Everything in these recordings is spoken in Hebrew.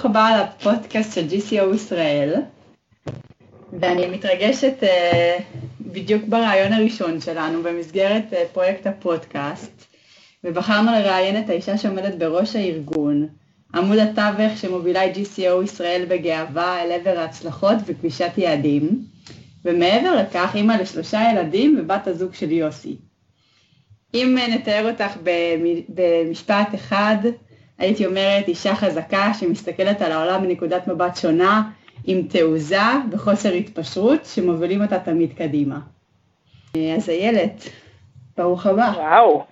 ברוך הבא לפודקאסט של GCO ישראל, ואני מתרגשת uh, בדיוק ברעיון הראשון שלנו במסגרת uh, פרויקט הפודקאסט, ובחרנו לראיין את האישה שעומדת בראש הארגון, עמוד התווך שמובילה את GCO ישראל בגאווה אל עבר ההצלחות וקבישת יעדים, ומעבר לכך אימא לשלושה ילדים ובת הזוג של יוסי. אם נתאר אותך במשפט אחד, הייתי אומרת אישה חזקה שמסתכלת על העולם מנקודת מבט שונה, עם תעוזה וחוסר התפשרות, שמובילים אותה תמיד קדימה. אז איילת, ברוך הבא. וואו,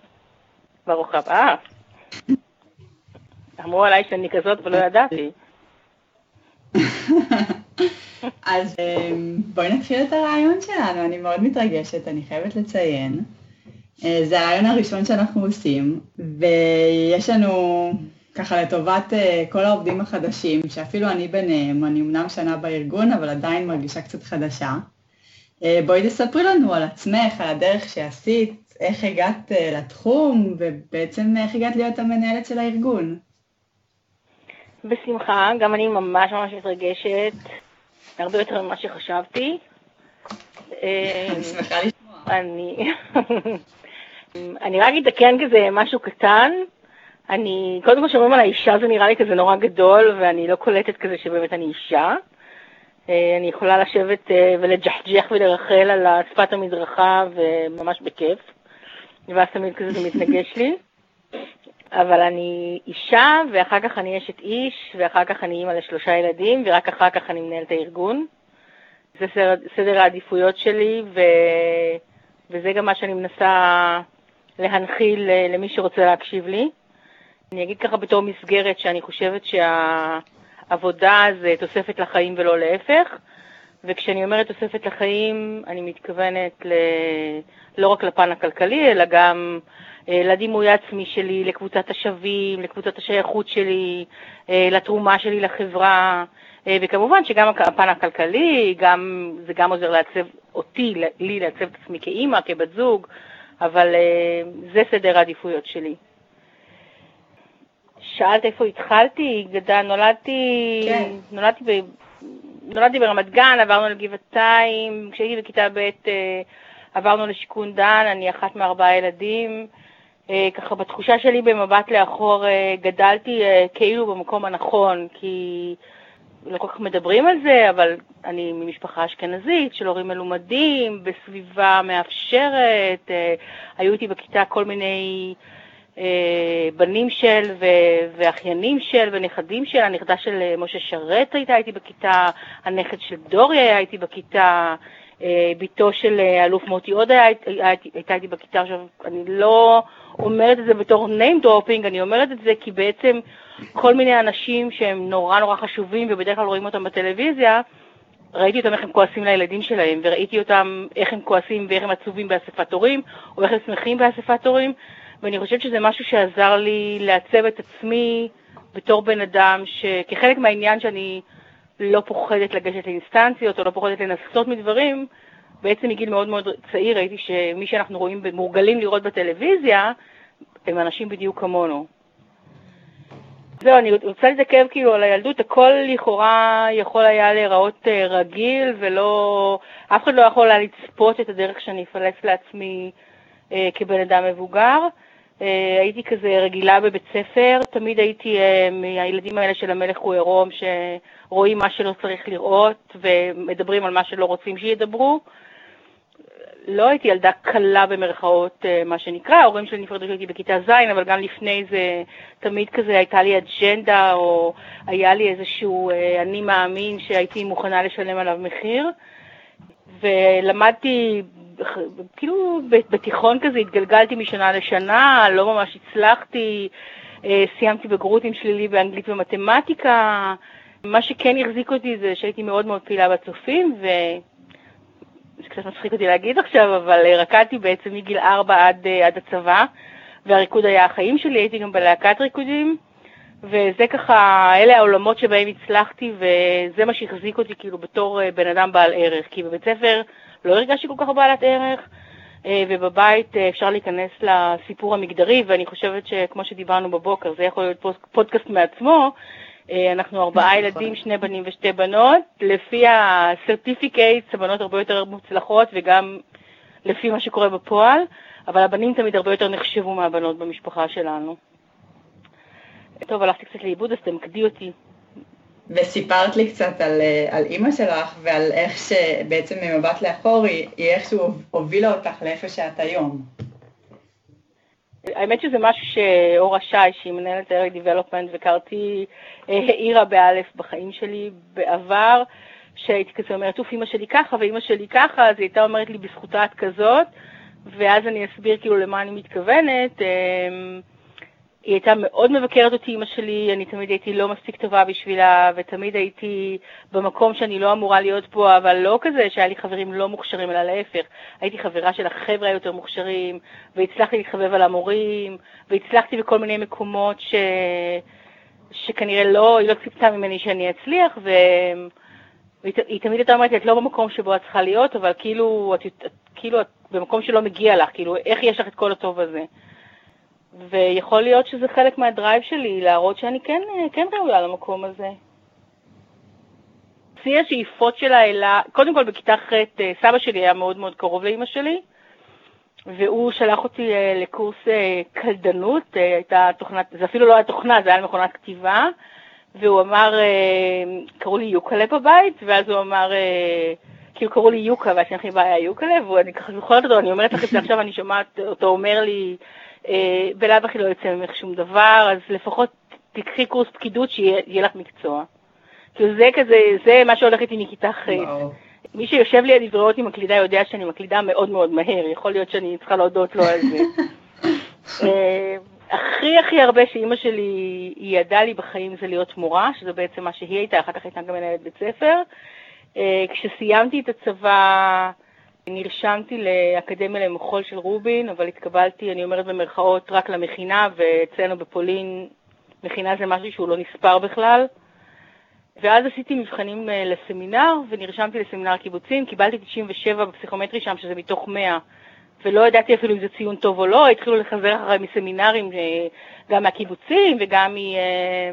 ברוך הבא. אמרו עליי שאני כזאת ולא ידעתי. אז אמ, בואי נתחיל את הרעיון שלנו, אני מאוד מתרגשת, אני חייבת לציין. אה, זה הרעיון הראשון שאנחנו עושים, ויש לנו ככה לטובת אה, כל העובדים החדשים, שאפילו אני ביניהם, אני אמנם שנה בארגון, אבל עדיין מרגישה קצת חדשה. אה, בואי תספרי לנו על עצמך, על הדרך שעשית, איך הגעת לתחום, ובעצם איך הגעת להיות המנהלת של הארגון. בשמחה, גם אני ממש ממש מתרגשת, הרבה יותר ממה שחשבתי. אני שמחה לשמוע. אני רק אתקן כזה משהו קטן. אני, קודם כל שאומרים על האישה זה נראה לי כזה נורא גדול, ואני לא קולטת כזה שבאמת אני אישה. אה, אני יכולה לשבת אה, ולג'חג'ח ולרחל על שפת המדרכה, וממש בכיף. ואז תמיד כזה זה מתנגש לי. אבל אני אישה, ואחר כך אני אשת איש, ואחר כך אני אימא לשלושה ילדים, ורק אחר כך אני מנהלת הארגון. זה סדר, סדר העדיפויות שלי, ו, וזה גם מה שאני מנסה להנחיל למי שרוצה להקשיב לי. אני אגיד ככה בתור מסגרת שאני חושבת שהעבודה זה תוספת לחיים ולא להפך, וכשאני אומרת תוספת לחיים, אני מתכוונת ל... לא רק לפן הכלכלי, אלא גם אה, לדימוי העצמי שלי, לקבוצת השווים, לקבוצת השייכות שלי, אה, לתרומה שלי לחברה, אה, וכמובן שגם הפן הכלכלי, גם, זה גם עוזר לעצב אותי, לי לעצב את עצמי כאימא, כבת זוג, אבל זה סדר העדיפויות שלי. שאלת איפה התחלתי, גדל, נולדתי, כן. נולדתי, ב, נולדתי ברמת גן, עברנו לגבעתיים, כשהייתי בכיתה ב' עברנו לשיכון דן, אני אחת מארבעה ילדים. אה, ככה בתחושה שלי במבט לאחור אה, גדלתי אה, כאילו במקום הנכון, כי לא כל כך מדברים על זה, אבל אני ממשפחה אשכנזית של הורים מלומדים, בסביבה מאפשרת, היו איתי בכיתה כל מיני בנים של ואחיינים של ונכדים של, הנכדה של משה שרת הייתה איתי בכיתה, הנכד של דורי היה איתי בכיתה, בתו של אלוף מוטי עוד הייתה איתי בכיתה, עכשיו אני לא אומרת את זה בתור name dropping, אני אומרת את זה כי בעצם כל מיני אנשים שהם נורא נורא חשובים ובדרך כלל רואים אותם בטלוויזיה, ראיתי אותם איך הם כועסים לילדים שלהם, וראיתי אותם איך הם כועסים ואיך הם עצובים באספת הורים, או איך הם שמחים באספת הורים, ואני חושבת שזה משהו שעזר לי לעצב את עצמי בתור בן אדם, שכחלק מהעניין שאני לא פוחדת לגשת לאינסטנציות, או לא פוחדת לנסות מדברים, בעצם מגיל מאוד מאוד צעיר ראיתי שמי שאנחנו רואים, מורגלים לראות בטלוויזיה, הם אנשים בדיוק כמונו. זהו, אני רוצה להתעכב כאילו על הילדות, הכל לכאורה יכול היה להיראות אה, רגיל ולא, אף אחד לא יכול היה לצפות את הדרך שאני אפלס לעצמי אה, כבן אדם מבוגר. אה, הייתי כזה רגילה בבית ספר, תמיד הייתי אה, מהילדים האלה של המלך הוא עירום, שרואים מה שלא צריך לראות ומדברים על מה שלא רוצים שידברו. לא הייתי ילדה קלה במרכאות, אה, מה שנקרא, ההורים שלי נפרדו כשהייתי בכיתה ז', אבל גם לפני זה תמיד כזה הייתה לי אג'נדה, או היה לי איזשהו אני מאמין שהייתי מוכנה לשלם עליו מחיר. ולמדתי, כאילו בתיכון כזה התגלגלתי משנה לשנה, לא ממש הצלחתי, אה, סיימתי בגרות עם שלילי באנגלית ומתמטיקה. מה שכן החזיק אותי זה שהייתי מאוד מאוד פעילה בצופים, ו... זה קצת מצחיק אותי להגיד עכשיו, אבל אה, רקדתי בעצם מגיל 4 עד, אה, עד הצבא, והריקוד היה החיים שלי, הייתי גם בלהקת ריקודים, וזה ככה, אלה העולמות שבהם הצלחתי, וזה מה שהחזיק אותי כאילו בתור אה, בן אדם בעל ערך, כי בבית ספר לא הרגשתי כל כך בעלת ערך, ובבית אפשר להיכנס לסיפור המגדרי, ואני חושבת שכמו שדיברנו בבוקר, זה יכול להיות פודקאסט מעצמו, אנחנו ארבעה נכון. ילדים, שני בנים ושתי בנות. לפי ה certificates, הבנות הרבה יותר מוצלחות וגם לפי מה שקורה בפועל, אבל הבנים תמיד הרבה יותר נחשבו מהבנות במשפחה שלנו. טוב, הלכתי קצת לאיבוד, אז תמקדי אותי. וסיפרת לי קצת על, על אימא שלך ועל איך שבעצם ממבט לאחור היא, היא איכשהו הובילה אותך לאיפה שאת היום. האמת שזה משהו שאורה שי, שהיא מנהלת ארי דיבלופמנט, וקרתי העירה באלף בחיים שלי בעבר, שהייתי כזה אומרת, אוף, אימא שלי ככה ואימא שלי ככה, אז היא הייתה אומרת לי, בזכותה את כזאת, ואז אני אסביר כאילו למה אני מתכוונת. היא הייתה מאוד מבקרת אותי, אימא שלי, אני תמיד הייתי לא מספיק טובה בשבילה, ותמיד הייתי במקום שאני לא אמורה להיות בו, אבל לא כזה שהיה לי חברים לא מוכשרים, אלא להפך. הייתי חברה של החבר'ה היותר מוכשרים, והצלחתי להתחבב על המורים, והצלחתי בכל מיני מקומות ש... שכנראה לא, היא לא ציפתה ממני שאני אצליח, ו... והיא תמיד הייתה אומרת את לא במקום שבו את צריכה להיות, אבל כאילו, את, כאילו את במקום שלא מגיע לך, כאילו, איך יש לך את כל הטוב הזה? ויכול להיות שזה חלק מהדרייב שלי, להראות שאני כן, כן ראויה למקום הזה. שיא השאיפות שלה אלה, קודם כל בכיתה ח' אה, סבא שלי היה מאוד מאוד קרוב לאימא שלי, והוא שלח אותי אה, לקורס אה, קלדנות, הייתה תוכנת, זה אפילו לא היה תוכנה, זה היה מכונת כתיבה, והוא אמר, קראו לי יוקלה בבית, ואז הוא אמר, כאילו קראו לי יוקה, והשם הכי בעיה יוקלה, ואני ככה זוכרת אותו, אני אומרת לך את זה עכשיו, אני שומעת אותו אומר לי, אה, בלאו הכי לא יוצא ממך שום דבר, אז לפחות תקחי קורס פקידות שיהיה לך מקצוע. כאילו זה כזה, זה מה שהולך איתי מכיתה ח'. מי שיושב לידי ורואה אותי מקלידה יודע שאני מקלידה מאוד מאוד מהר, יכול להיות שאני צריכה להודות לו על זה. אה, הכי הכי הרבה שאימא שלי ידעה לי בחיים זה להיות מורה, שזה בעצם מה שהיא הייתה, אחר כך הייתה גם מנהלת בית ספר. אה, כשסיימתי את הצבא, נרשמתי לאקדמיה למחול של רובין, אבל התקבלתי, אני אומרת במרכאות, רק למכינה, ואצלנו בפולין מכינה זה משהו שהוא לא נספר בכלל. ואז עשיתי מבחנים אה, לסמינר, ונרשמתי לסמינר קיבוצים, קיבלתי 97 בפסיכומטרי שם, שזה מתוך 100. ולא ידעתי אפילו אם זה ציון טוב או לא, התחילו לחזר אחריי מסמינרים, אה, גם מהקיבוצים וגם, מ, אה,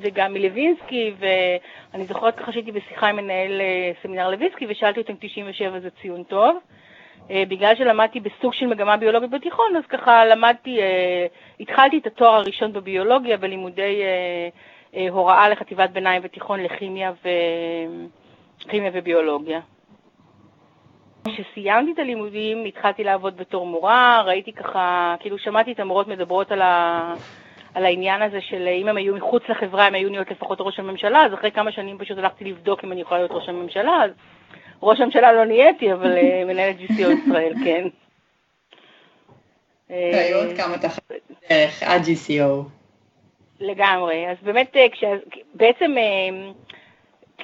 וגם מלווינסקי, ואני זוכרת ככה שהייתי בשיחה עם מנהל אה, סמינר לוינסקי ושאלתי אותו אם 97 זה ציון טוב. בגלל שלמדתי בסוג של מגמה ביולוגית בתיכון, אז ככה למדתי, התחלתי את התואר הראשון בביולוגיה בלימודי הוראה לחטיבת ביניים ותיכון לכימיה, ו... כימיה וביולוגיה. כשסיימתי את הלימודים התחלתי לעבוד בתור מורה, ראיתי ככה, כאילו שמעתי את המורות מדברות על, ה, על העניין הזה של אם הם היו מחוץ לחברה הם היו נהיות לפחות ראש הממשלה, אז אחרי כמה שנים פשוט הלכתי לבדוק אם אני יכולה להיות ראש הממשלה, אז ראש הממשלה לא נהייתי, אבל אה, מנהלת GCO ישראל, כן. היו עוד כמה תחת דרך עד GCO. לגמרי, אז באמת, אה, בעצם אה,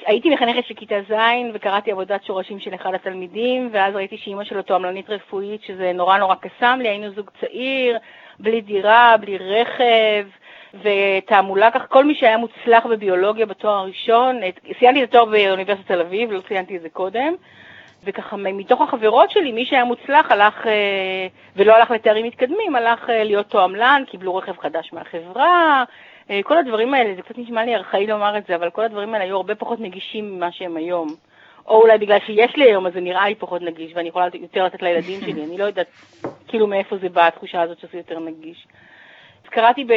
הייתי מחנכת של כיתה ז' וקראתי עבודת שורשים של אחד התלמידים, ואז ראיתי שאימא שלו תועמלנית רפואית, שזה נורא נורא קסם לי, היינו זוג צעיר, בלי דירה, בלי רכב, ותעמולה כך, כל מי שהיה מוצלח בביולוגיה בתואר הראשון, סיימתי את התואר באוניברסיטת תל אביב, לא ציינתי את זה קודם, וככה מתוך החברות שלי, מי שהיה מוצלח הלך, אה, ולא הלך לתארים מתקדמים, הלך אה, להיות תועמלן, קיבלו רכב חדש מהחברה, כל הדברים האלה, זה קצת נשמע לי ארכאי לומר את זה, אבל כל הדברים האלה היו הרבה פחות נגישים ממה שהם היום. או אולי בגלל שיש לי היום, אז זה נראה לי פחות נגיש, ואני יכולה יותר לתת לילדים שלי, אני לא יודעת כאילו מאיפה זה בא, התחושה הזאת שזה יותר נגיש. אז קראתי, ב...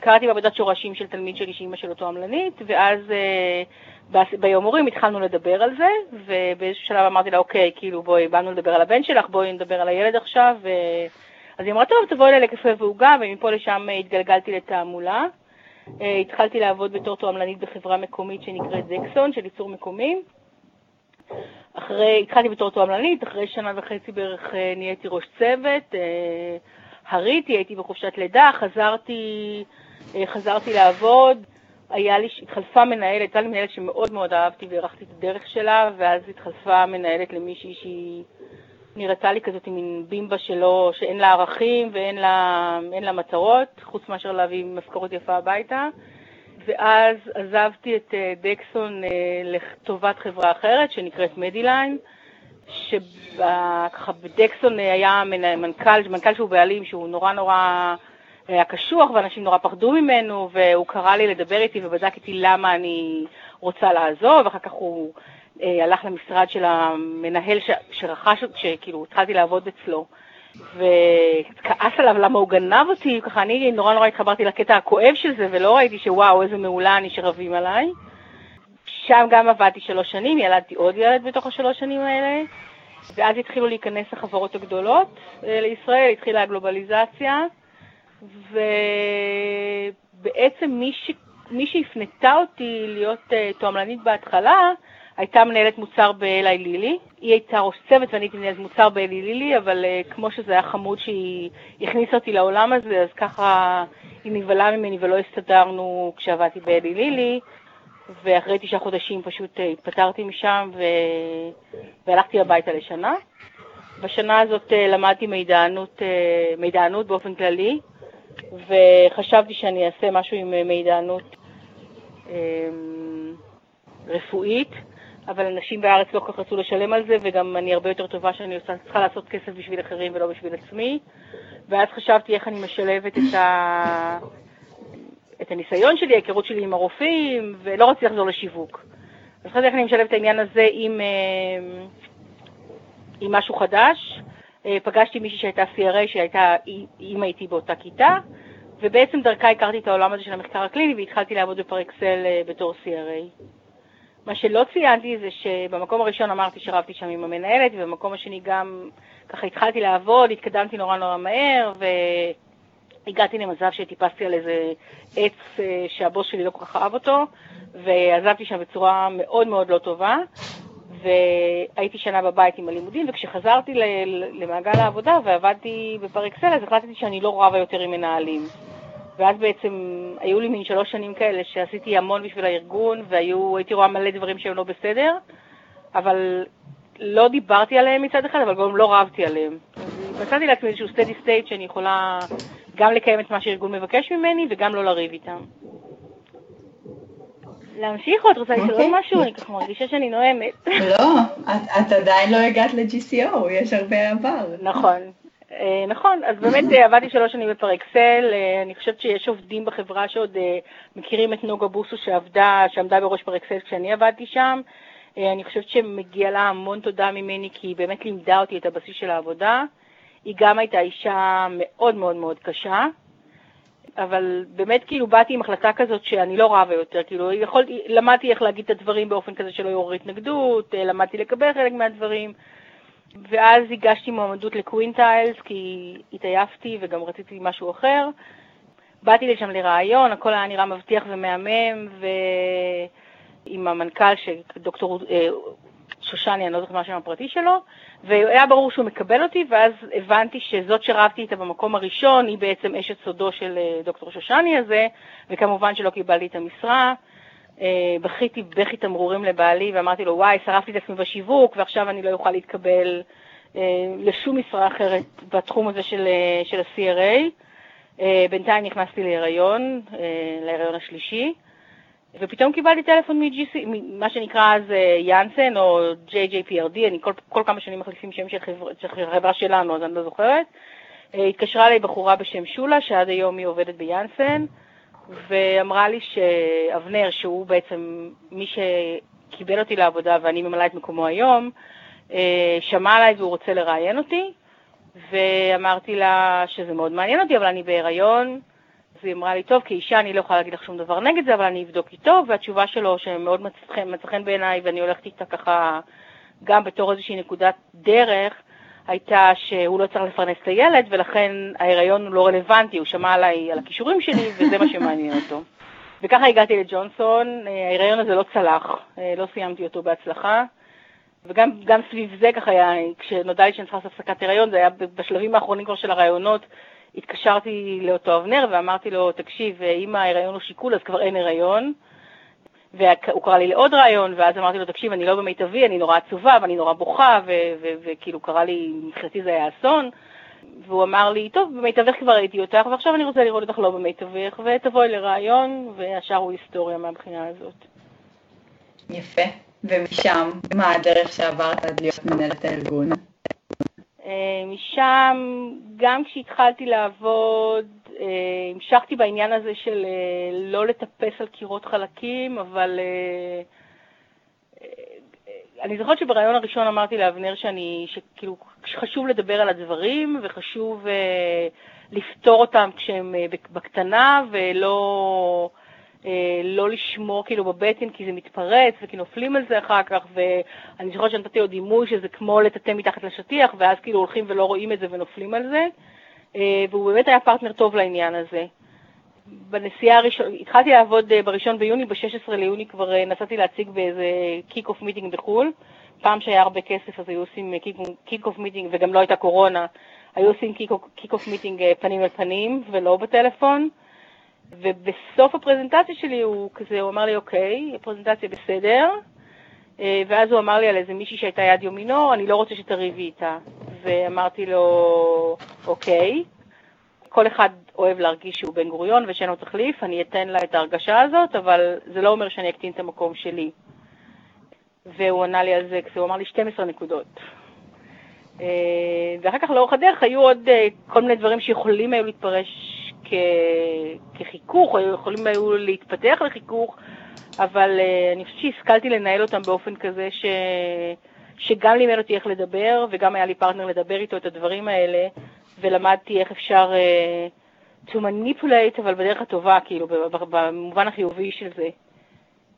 קראתי בעבודת שורשים של תלמיד שלי שאימא שלו תועמלנית, ואז אה, ביום הורים התחלנו לדבר על זה, ובאיזשהו שלב אמרתי לה, אוקיי, כאילו בואי, באנו לדבר על הבן שלך, בואי נדבר על הילד עכשיו, ו... אז היא אמרה, טוב, תבואי אליי לקפה ועוגה, ומפה לשם התגלגלתי לתעמולה. אה, התחלתי לעבוד בתור תועמלנית בחברה מקומית שנקראת דקסון, של ייצור מקומי. אחרי, התחלתי בתור תועמלנית, אחרי שנה וחצי בערך אה, נהייתי ראש צוות, אה, הריתי, הייתי בחופשת לידה, חזרתי, חזרתי לעבוד, היה לי, התחלפה מנהלת, הייתה לי מנהלת שמאוד מאוד אהבתי והערכתי את הדרך שלה, ואז התחלפה מנהלת למישהי שהיא נראתה לי כזאת מין בימבה שלו, שאין לה ערכים ואין לה, לה מטרות, חוץ מאשר להביא משכורת יפה הביתה. ואז עזבתי את אה, דקסון אה, לטובת חברה אחרת שנקראת מדיליין, שככה בדקסון היה מנכ"ל, מנכ"ל שהוא בעלים, שהוא נורא נורא היה קשוח ואנשים נורא פחדו ממנו, והוא קרא לי לדבר איתי ובדק איתי למה אני רוצה לעזוב, ואחר כך הוא אה, הלך למשרד של המנהל ש, שרכש, שכאילו התחלתי לעבוד אצלו, וכעס עליו למה הוא גנב אותי, ככה אני נורא נורא התחברתי לקטע הכואב של זה, ולא ראיתי שוואו, איזה מעולה אני שרבים עליי. שם גם עבדתי שלוש שנים, ילדתי עוד ילד בתוך השלוש שנים האלה, ואז התחילו להיכנס החברות הגדולות אה, לישראל, התחילה הגלובליזציה, ובעצם מי, ש... מי שהפנתה אותי להיות uh, תועמלנית בהתחלה, הייתה מנהלת מוצר באלי לילי. היא הייתה ראש צוות ואני הייתי מנהלת מוצר באלי לילי, אבל uh, כמו שזה היה חמוד שהיא הכניסה אותי לעולם הזה, אז ככה היא נבהלה ממני ולא הסתדרנו כשעבדתי באלי לילי. ואחרי תשעה חודשים פשוט uh, התפטרתי משם ו... והלכתי הביתה לשנה. בשנה הזאת uh, למדתי מידענות, מידענות באופן כללי, וחשבתי שאני אעשה משהו עם מידענות רפואית, אבל אנשים בארץ לא כל כך רצו לשלם על זה, וגם אני הרבה יותר טובה שאני עושה, צריכה לעשות כסף בשביל אחרים ולא בשביל עצמי. ואז חשבתי איך אני משלבת את, ה... את הניסיון שלי, ההיכרות שלי עם הרופאים, ולא רציתי לחזור לשיווק. אז חשבתי איך אני משלבת את העניין הזה עם, אה, עם משהו חדש. אה, פגשתי מישהי שהייתה CRA, שהייתה אימא איתי באותה כיתה, ובעצם דרכה הכרתי את העולם הזה של המחקר הקליני והתחלתי לעבוד בפרקסל אה, בתור CRA. מה שלא ציינתי זה שבמקום הראשון אמרתי שרבתי שם עם המנהלת, ובמקום השני גם ככה התחלתי לעבוד, התקדמתי נורא נורא מהר, והגעתי למצב שטיפסתי על איזה עץ אה, שהבוס שלי לא כל כך אהב אותו, ועזבתי שם בצורה מאוד מאוד לא טובה, והייתי שנה בבית עם הלימודים, וכשחזרתי למעגל העבודה ועבדתי בפרקסל, אז החלטתי שאני לא רבה יותר עם מנהלים. ואז בעצם היו לי מין שלוש שנים כאלה שעשיתי המון בשביל הארגון, והייתי רואה מלא דברים שהם לא בסדר, אבל לא דיברתי עליהם מצד אחד, אבל גם לא רבתי עליהם. מצאתי לעצמי איזשהו סטדי סטייט שאני יכולה גם לקיים את מה שהארגון מבקש ממני וגם לא לריב איתם. להמשיך עוד? רוצה לשאול עוד אוקיי. משהו? אני ככה מרגישה שאני נואמת. לא, את עדיין לא הגעת ל-GCO, יש הרבה עבר. נכון. אה, נכון, אז באמת אה, עבדתי שלוש שנים בפרקסל, אה, אני חושבת שיש עובדים בחברה שעוד מכירים את נוגה בוסו שעבדה, שעמדה בראש פרקסל כשאני עבדתי שם. אני חושבת שמגיע לה המון תודה ממני, כי היא באמת לימדה אותי את הבסיס של העבודה. היא גם הייתה אישה מאוד מאוד מאוד קשה, אבל באמת כאילו באתי עם החלטה כזאת שאני לא רבה יותר, כאילו יכולתי, למדתי איך להגיד את הדברים באופן כזה שלא יעורר התנגדות, למדתי לקבל חלק מהדברים. ואז הגשתי מועמדות לקווינטיילס כי התעייפתי וגם רציתי משהו אחר. באתי לשם לראיון, הכל היה נראה מבטיח ומהמם, ועם המנכ"ל, דוקטור אה, שושני, אני לא זוכרת מה השם הפרטי שלו, והיה ברור שהוא מקבל אותי, ואז הבנתי שזאת שרבתי איתה במקום הראשון, היא בעצם אשת סודו של אה, דוקטור שושני הזה, וכמובן שלא קיבלתי את המשרה. אה, בכיתי בכי תמרורים לבעלי ואמרתי לו, וואי, שרפתי את עצמי בשיווק ועכשיו אני לא אוכל להתקבל אה, לשום משרה אחרת בתחום הזה של, אה, של ה-CRA. בינתיים נכנסתי להיריון, להיריון השלישי, ופתאום קיבלתי טלפון מ-GC, מה שנקרא אז יאנסן או JJPRD, אני כל, כל כמה שנים מחליפים שם של חברה, חברה שלנו, אז אני לא זוכרת. התקשרה אליי בחורה בשם שולה, שעד היום היא עובדת ביאנסן. ואמרה לי שאבנר, שהוא בעצם מי שקיבל אותי לעבודה ואני ממלאה את מקומו היום, אה, שמע עליי והוא רוצה לראיין אותי, ואמרתי לה שזה מאוד מעניין אותי, אבל אני בהיריון. אז היא אמרה לי, טוב, כאישה אני לא יכולה להגיד לך שום דבר נגד זה, אבל אני אבדוק איתו, והתשובה שלו, שמאוד מצא חן בעיניי, ואני הולכת איתה ככה גם בתור איזושהי נקודת דרך, הייתה שהוא לא צריך לפרנס את הילד, ולכן ההיריון הוא לא רלוונטי, הוא שמע עליי, על הכישורים שלי, וזה מה שמעניין אותו. וככה הגעתי לג'ונסון, ההיריון הזה לא צלח, לא סיימתי אותו בהצלחה. וגם סביב זה ככה היה, כשנודע לי שאני צריכה לעשות הפסקת הריון, זה היה בשלבים האחרונים כבר של הרעיונות, התקשרתי לאותו אבנר ואמרתי לו, תקשיב, אם ההיריון הוא שיקול אז כבר אין הריון. והוא קרא לי לעוד רעיון, ואז אמרתי לו, תקשיב, אני לא במיטבי, אני נורא עצובה ואני נורא בוכה, וכאילו קרא לי, מבחינתי זה היה אסון. והוא אמר לי, טוב, במיטבך כבר ראיתי אותך, ועכשיו אני רוצה לראות אותך לא במיטבך, ותבואי לרעיון, והשאר הוא היסטוריה מהבחינה הזאת. יפה. ומשם, מה הדרך שעברת עד להיות מנהלת הארגון? אה, משם, גם כשהתחלתי לעבוד, אה, המשכתי בעניין הזה של אה, לא לטפס על קירות חלקים, אבל אני זוכרת שבריאיון הראשון אמרתי לאבנר שאני, שכאילו, חשוב לדבר על הדברים וחשוב לפתור אותם כשהם בקטנה ולא לא לשמור כאילו בבטן כי זה מתפרץ וכי נופלים על זה אחר כך ואני זוכרת שנתתי לו דימוי שזה כמו לטאטא מתחת לשטיח ואז כאילו הולכים ולא רואים את זה ונופלים על זה. אה, והוא באמת היה פרטנר טוב לעניין הזה. בנסיעה הראשונה, התחלתי לעבוד אה, בראשון ביוני, ב-16 ליוני כבר אה, נסעתי להציג באיזה kick-off meeting בחו"ל. פעם שהיה הרבה כסף אז היו עושים kick-off meeting, וגם לא הייתה קורונה, היו עושים kick-off meeting פנים אל פנים ולא בטלפון. ובסוף הפרזנטציה שלי הוא כזה, הוא אמר לי, אוקיי, הפרזנטציה בסדר, ואז הוא אמר לי על איזה מישהי שהייתה יד ימינו, אני לא רוצה שתריבי איתה. ואמרתי לו, אוקיי, כל אחד אוהב להרגיש שהוא בן גוריון ושאין לו תחליף, אני אתן לה את ההרגשה הזאת, אבל זה לא אומר שאני אקטין את המקום שלי. והוא ענה לי על זה, הוא אמר לי 12 נקודות. אה, ואחר כך לאורך הדרך היו עוד אה, כל מיני דברים שיכולים היו להתפרש כ... כחיכוך, או יכולים היו להתפתח לחיכוך, אבל אה, אני חושבת שהשכלתי לנהל אותם באופן כזה ש... שגם לימד אותי איך לדבר, וגם היה לי פרטנר לדבר איתו את הדברים האלה, ולמדתי איך אפשר uh, to manipulate, אבל בדרך הטובה, כאילו, במובן החיובי של זה.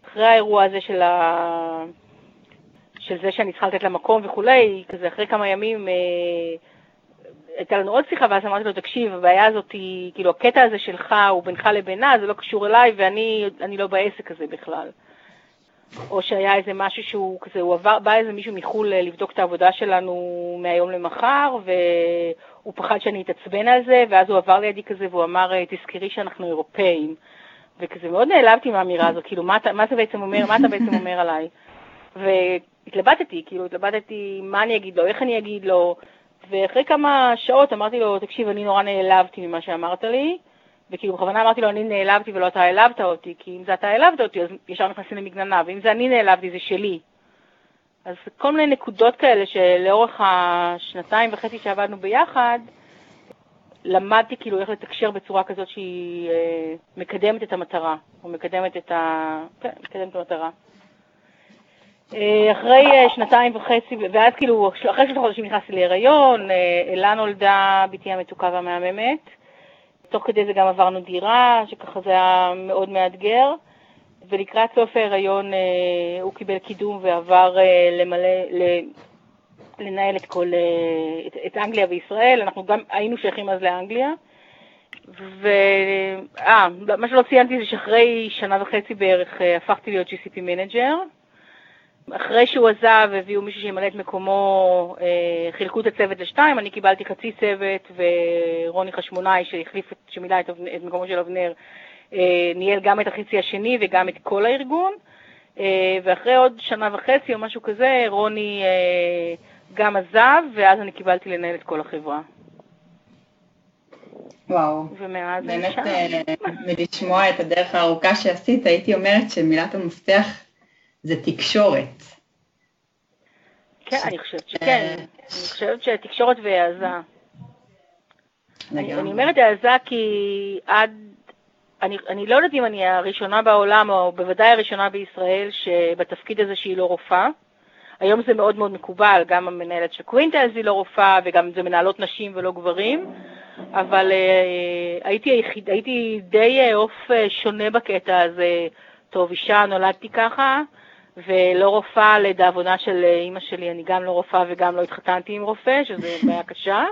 אחרי האירוע הזה של, ה... של זה שאני צריכה לתת לה מקום וכולי, כזה אחרי כמה ימים, uh, הייתה לנו עוד שיחה, ואז אמרתי לו, תקשיב, הבעיה הזאת היא, כאילו, הקטע הזה שלך הוא בינך לבינה, זה לא קשור אליי, ואני לא בעסק הזה בכלל. או שהיה איזה משהו שהוא כזה, הוא עבר, בא איזה מישהו מחו"ל אה, לבדוק את העבודה שלנו מהיום למחר, והוא פחד שאני אתעצבן על זה, ואז הוא עבר לידי כזה והוא אמר, אה, תזכרי שאנחנו אירופאים. וכזה מאוד נעלבתי מהאמירה הזאת, כאילו, מה, מה אתה בעצם אומר, מה אתה בעצם אומר עליי? והתלבטתי, כאילו, התלבטתי מה אני אגיד לו, איך אני אגיד לו, ואחרי כמה שעות אמרתי לו, תקשיב, אני נורא נעלבתי ממה שאמרת לי, וכאילו בכוונה אמרתי לו, אני נעלבתי ולא אתה העלבת אותי, כי אם זה אתה העלבת אותי, אז ישר נכנסים למגננה, ואם זה אני נעלבתי, זה שלי. אז כל מיני נקודות כאלה שלאורך השנתיים וחצי שעבדנו ביחד, למדתי כאילו איך לתקשר בצורה כזאת שהיא אה, מקדמת את המטרה, או מקדמת את ה... כן, מקדמת את המטרה. אה, אחרי אה, שנתיים וחצי, ואז כאילו, אחרי שלושה חודשים נכנסתי להיריון, אה, אלה נולדה בתי המתוקה והמהממת. תוך כדי זה גם עברנו דירה, שככה זה היה מאוד מאתגר, ולקראת סוף ההיריון הוא קיבל קידום ועבר למלא, לנהל את כל, את, את אנגליה וישראל, אנחנו גם היינו שייכים אז לאנגליה. ו... אה, מה שלא ציינתי זה שאחרי שנה וחצי בערך הפכתי להיות GCP manager. אחרי שהוא עזב, הביאו מישהו שימלא את מקומו, אה, חילקו את הצוות לשתיים, אני קיבלתי חצי צוות, ורוני חשמונאי, שהחליף, שמילא את, את מקומו של אבנר, אה, ניהל גם את החצי השני וגם את כל הארגון. אה, ואחרי עוד שנה וחצי או משהו כזה, רוני גם עזב, ואז אני קיבלתי לנהל את כל החברה. וואו, ומאז באמת מלשמוע את הדרך הארוכה שעשית, הייתי אומרת שמילת המפתח זה תקשורת. כן, אני חושבת שכן. אני חושבת שתקשורת והעזה. אני, אני אומרת העזה כי עד... אני, אני לא יודעת אם אני הראשונה בעולם, או בוודאי הראשונה בישראל, שבתפקיד הזה שהיא לא רופאה. היום זה מאוד מאוד מקובל, גם המנהלת של Quintiles היא לא רופאה, וגם זה מנהלות נשים ולא גברים, אבל אה, הייתי, היחיד, הייתי די עוף אה, שונה בקטע הזה. טוב, אישה, נולדתי ככה, ולא רופאה לדאבונה של אימא שלי, אני גם לא רופאה וגם לא התחתנתי עם רופא, שזו בעיה קשה.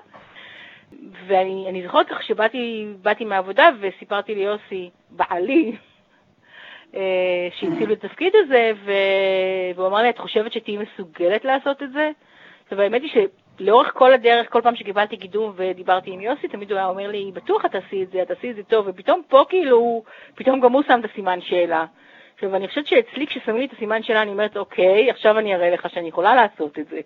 ואני זוכרת כך שבאתי מהעבודה וסיפרתי ליוסי, בעלי, אה, שהציעו את התפקיד הזה, והוא אמר לי, את חושבת שתהיי מסוגלת לעשות את זה? והאמת היא שלאורך כל הדרך, כל פעם שקיבלתי קידום ודיברתי עם יוסי, תמיד הוא היה אומר לי, בטוח את תעשי את זה, את תעשי את זה טוב, ופתאום פה כאילו, פתאום גם הוא שם את הסימן שאלה. עכשיו, אני חושבת שאצלי כששמים לי את הסימן שלה, אני אומרת, אוקיי, עכשיו אני אראה לך שאני יכולה לעשות את זה.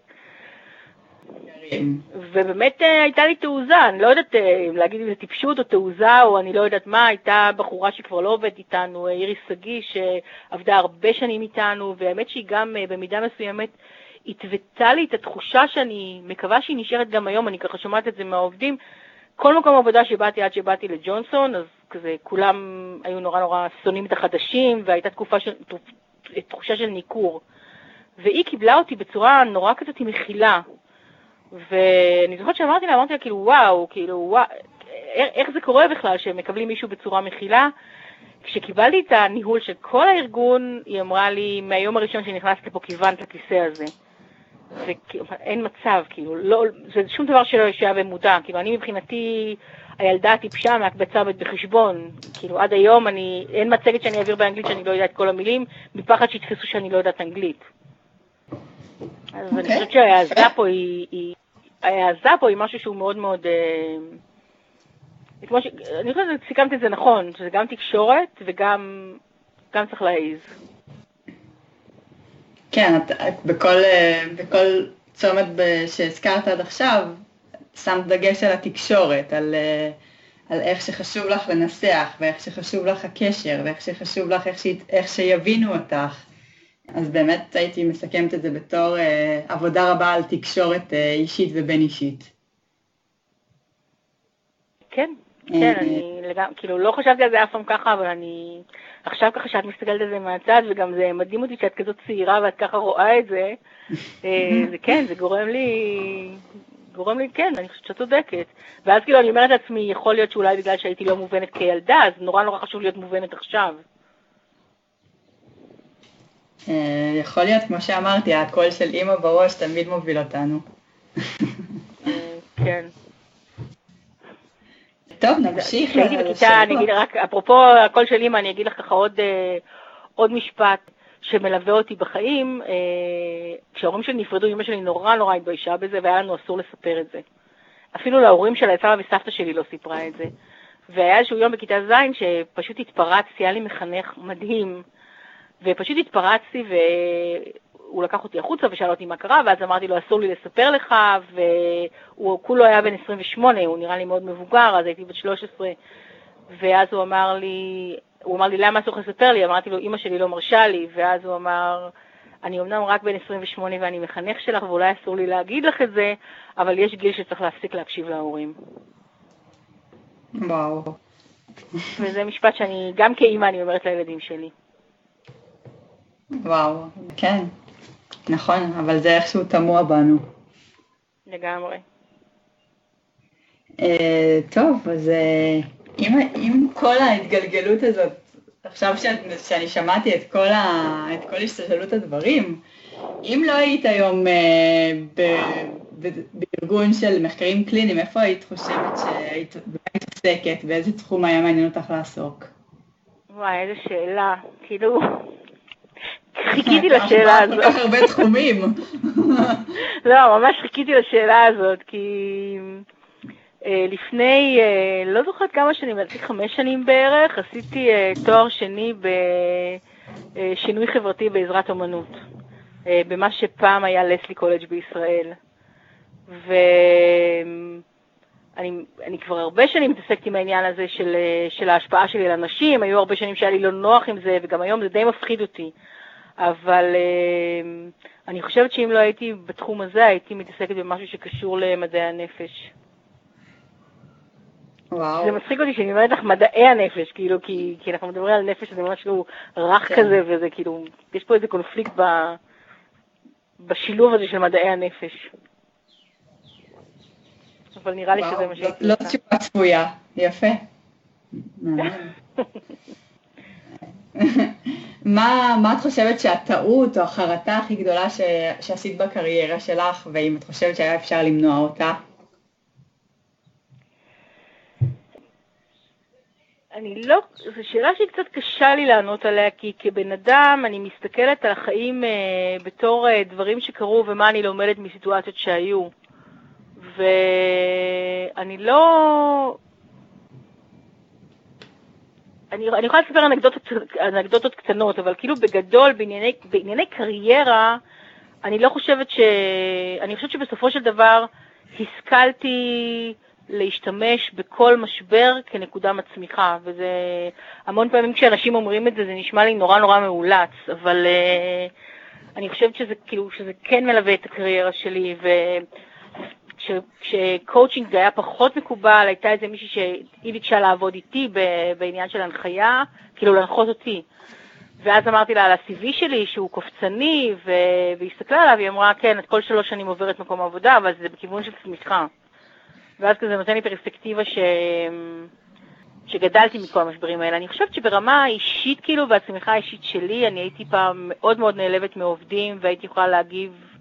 ובאמת אה, הייתה לי תעוזה, אני לא יודעת אה, אם להגיד אם זה טיפשות או תעוזה או אני לא יודעת מה, הייתה בחורה שכבר לא עובדת איתנו, אה, איריס שגיא, שעבדה הרבה שנים איתנו, והאמת שהיא גם במידה מסוימת התוותה לי את התחושה שאני מקווה שהיא נשארת גם היום, אני ככה שומעת את זה מהעובדים, כל מקום עבודה שבאתי עד שבאתי לג'ונסון, אז כזה כולם היו נורא נורא שונאים את החדשים, והייתה תקופה של, תחושה של ניכור. והיא קיבלה אותי בצורה נורא כזאת מכילה. ואני זוכרת שאמרתי לה, אמרתי לה, כאילו, וואו, כאילו, וואו, איך זה קורה בכלל שהם מקבלים מישהו בצורה מכילה? כשקיבלתי את הניהול של כל הארגון, היא אמרה לי, מהיום הראשון שנכנסת לפה כיוונת לכיסא הזה. ואין מצב, כאילו, לא, זה שום דבר שלא היה במודע, כאילו, אני מבחינתי, הילדה הטיפשה מהקבצה בחשבון, כאילו, עד היום אני, אין מצגת שאני אעביר באנגלית שאני לא יודעת כל המילים, מפחד שיתפסו שאני לא יודעת אנגלית. אז okay. אני אוקיי. חושבת שההעזה פה היא, היא, ההעזה פה היא משהו שהוא מאוד מאוד, אה, כמו ש... אני חושבת שסיכמת את זה נכון, שזה גם תקשורת וגם גם צריך להעיז. כן, את, בכל, אה, בכל צומת שהזכרת עד עכשיו, שמת דגש על התקשורת, על, אה, על איך שחשוב לך לנסח, ואיך שחשוב לך הקשר, ואיך שחשוב לך איך, ש, איך שיבינו אותך. אז באמת הייתי מסכמת את זה בתור אה, עבודה רבה על תקשורת אה, אישית ובין אישית. כן, כן, אה, אני לגמרי, כאילו לא חשבתי על זה אף פעם ככה, אבל אני עכשיו ככה שאת מסתכלת על זה מהצד, וגם זה מדהים אותי שאת כזאת צעירה ואת ככה רואה את זה, אה, זה כן, זה גורם לי, גורם לי, כן, אני חושבת שאת צודקת. ואז כאילו אני אומרת לעצמי, יכול להיות שאולי בגלל שהייתי לא מובנת כילדה, אז נורא נורא חשוב להיות מובנת עכשיו. אה, יכול להיות, כמו שאמרתי, הקול של אימא בראש תמיד מוביל אותנו. כן. טוב, נמשיך. כשהייתי בכיתה, אני אגיד רק, אפרופו הקול של אימא, אני אגיד לך ככה עוד, אה, עוד משפט שמלווה אותי בחיים. אה, כשההורים שלי נפרדו, אמא שלי נורא נורא התביישה בזה, והיה לנו אסור לספר את זה. אפילו להורים שלה, סבא וסבתא שלי לא סיפרה את זה. והיה איזשהו יום בכיתה ז' שפשוט התפרצתי, היה לי מחנך מדהים, ופשוט התפרצתי והוא לקח אותי החוצה ושאל אותי מה קרה, ואז אמרתי לו, אסור לי לספר לך, והוא כולו היה בן 28, הוא נראה לי מאוד מבוגר, אז הייתי בת 13, ואז הוא אמר לי, הוא אמר לי, למה אסור לך לספר לי? אמרתי לו, אמא שלי לא מרשה לי, ואז הוא אמר, אני אמנם רק בן 28 ואני מחנך שלך, ואולי אסור לי להגיד לך את זה, אבל יש גיל שצריך להפסיק להקשיב להורים. וואו. וזה משפט שאני, גם כאימא אני אומרת לילדים שלי. וואו, כן, נכון, אבל זה איכשהו תמוה בנו. לגמרי. Uh, טוב, אז uh, עם, עם כל ההתגלגלות הזאת, עכשיו שאני, שאני שמעתי את כל, ה, את כל השתלשלות הדברים, אם לא היית היום uh, ב, ב, בארגון של מחקרים קליניים, איפה היית חושבת שהיית עוסקת? באיזה תחום היה מעניין אותך לעסוק? וואי, איזה שאלה. כאילו, חיכיתי לשאלה הזאת. כל כך הרבה תחומים. לא, ממש חיכיתי לשאלה הזאת, כי אה, לפני, אה, לא זוכרת כמה שנים, לדעתי חמש שנים בערך, עשיתי אה, תואר שני בשינוי חברתי בעזרת אומנות, במה שפעם היה לסלי קולג' בישראל. ואני אני כבר הרבה שנים מתעסקת עם העניין הזה של, של ההשפעה שלי על אנשים, היו הרבה שנים שהיה לי לא נוח עם זה, וגם היום זה די מפחיד אותי. אבל אמ, אני חושבת שאם לא הייתי בתחום הזה, הייתי מתעסקת במשהו שקשור למדעי הנפש. וואו. זה מצחיק אותי שאני אומרת לך מדעי הנפש, כאילו, כי, כי אנחנו מדברים על נפש, זה משהו רך כן. כזה, וזה כאילו, יש פה איזה קונפליקט ב, בשילוב הזה של מדעי הנפש. אבל נראה לי שזה מה שהייתי לא תשובה צפויה, יפה. מה, מה את חושבת שהטעות או החרטה הכי גדולה ש, שעשית בקריירה שלך, ואם את חושבת שהיה אפשר למנוע אותה? אני לא, זו שאלה שהיא קצת קשה לי לענות עליה, כי כבן אדם אני מסתכלת על החיים אה, בתור אה, דברים שקרו ומה אני לומדת מסיטואציות שהיו. ואני לא, אני, אני יכולה לספר אנקדוטות, אנקדוטות קטנות, אבל כאילו בגדול, בענייני, בענייני קריירה, אני לא חושבת ש... אני חושבת שבסופו של דבר השכלתי להשתמש בכל משבר כנקודה מצמיחה, וזה המון פעמים כשאנשים אומרים את זה, זה נשמע לי נורא נורא מאולץ, אבל uh, אני חושבת שזה כאילו, שזה כן מלווה את הקריירה שלי, ו... כשקואוצ'ינג היה פחות מקובל, הייתה איזה מישהי שהיא ביקשה לעבוד איתי בעניין של הנחיה, כאילו להנחות אותי. ואז אמרתי לה על ה-CV שלי, שהוא קופצני, והיא הסתכלה עליו, היא אמרה, כן, את כל שלוש שנים עוברת מקום עבודה, אבל זה בכיוון של צמיחה. ואז כזה נותן לי פרספקטיבה ש... שגדלתי מכל המשברים האלה. אני חושבת שברמה האישית, כאילו, והצמיחה האישית שלי, אני הייתי פעם מאוד מאוד נעלבת מעובדים, והייתי יכולה להגיב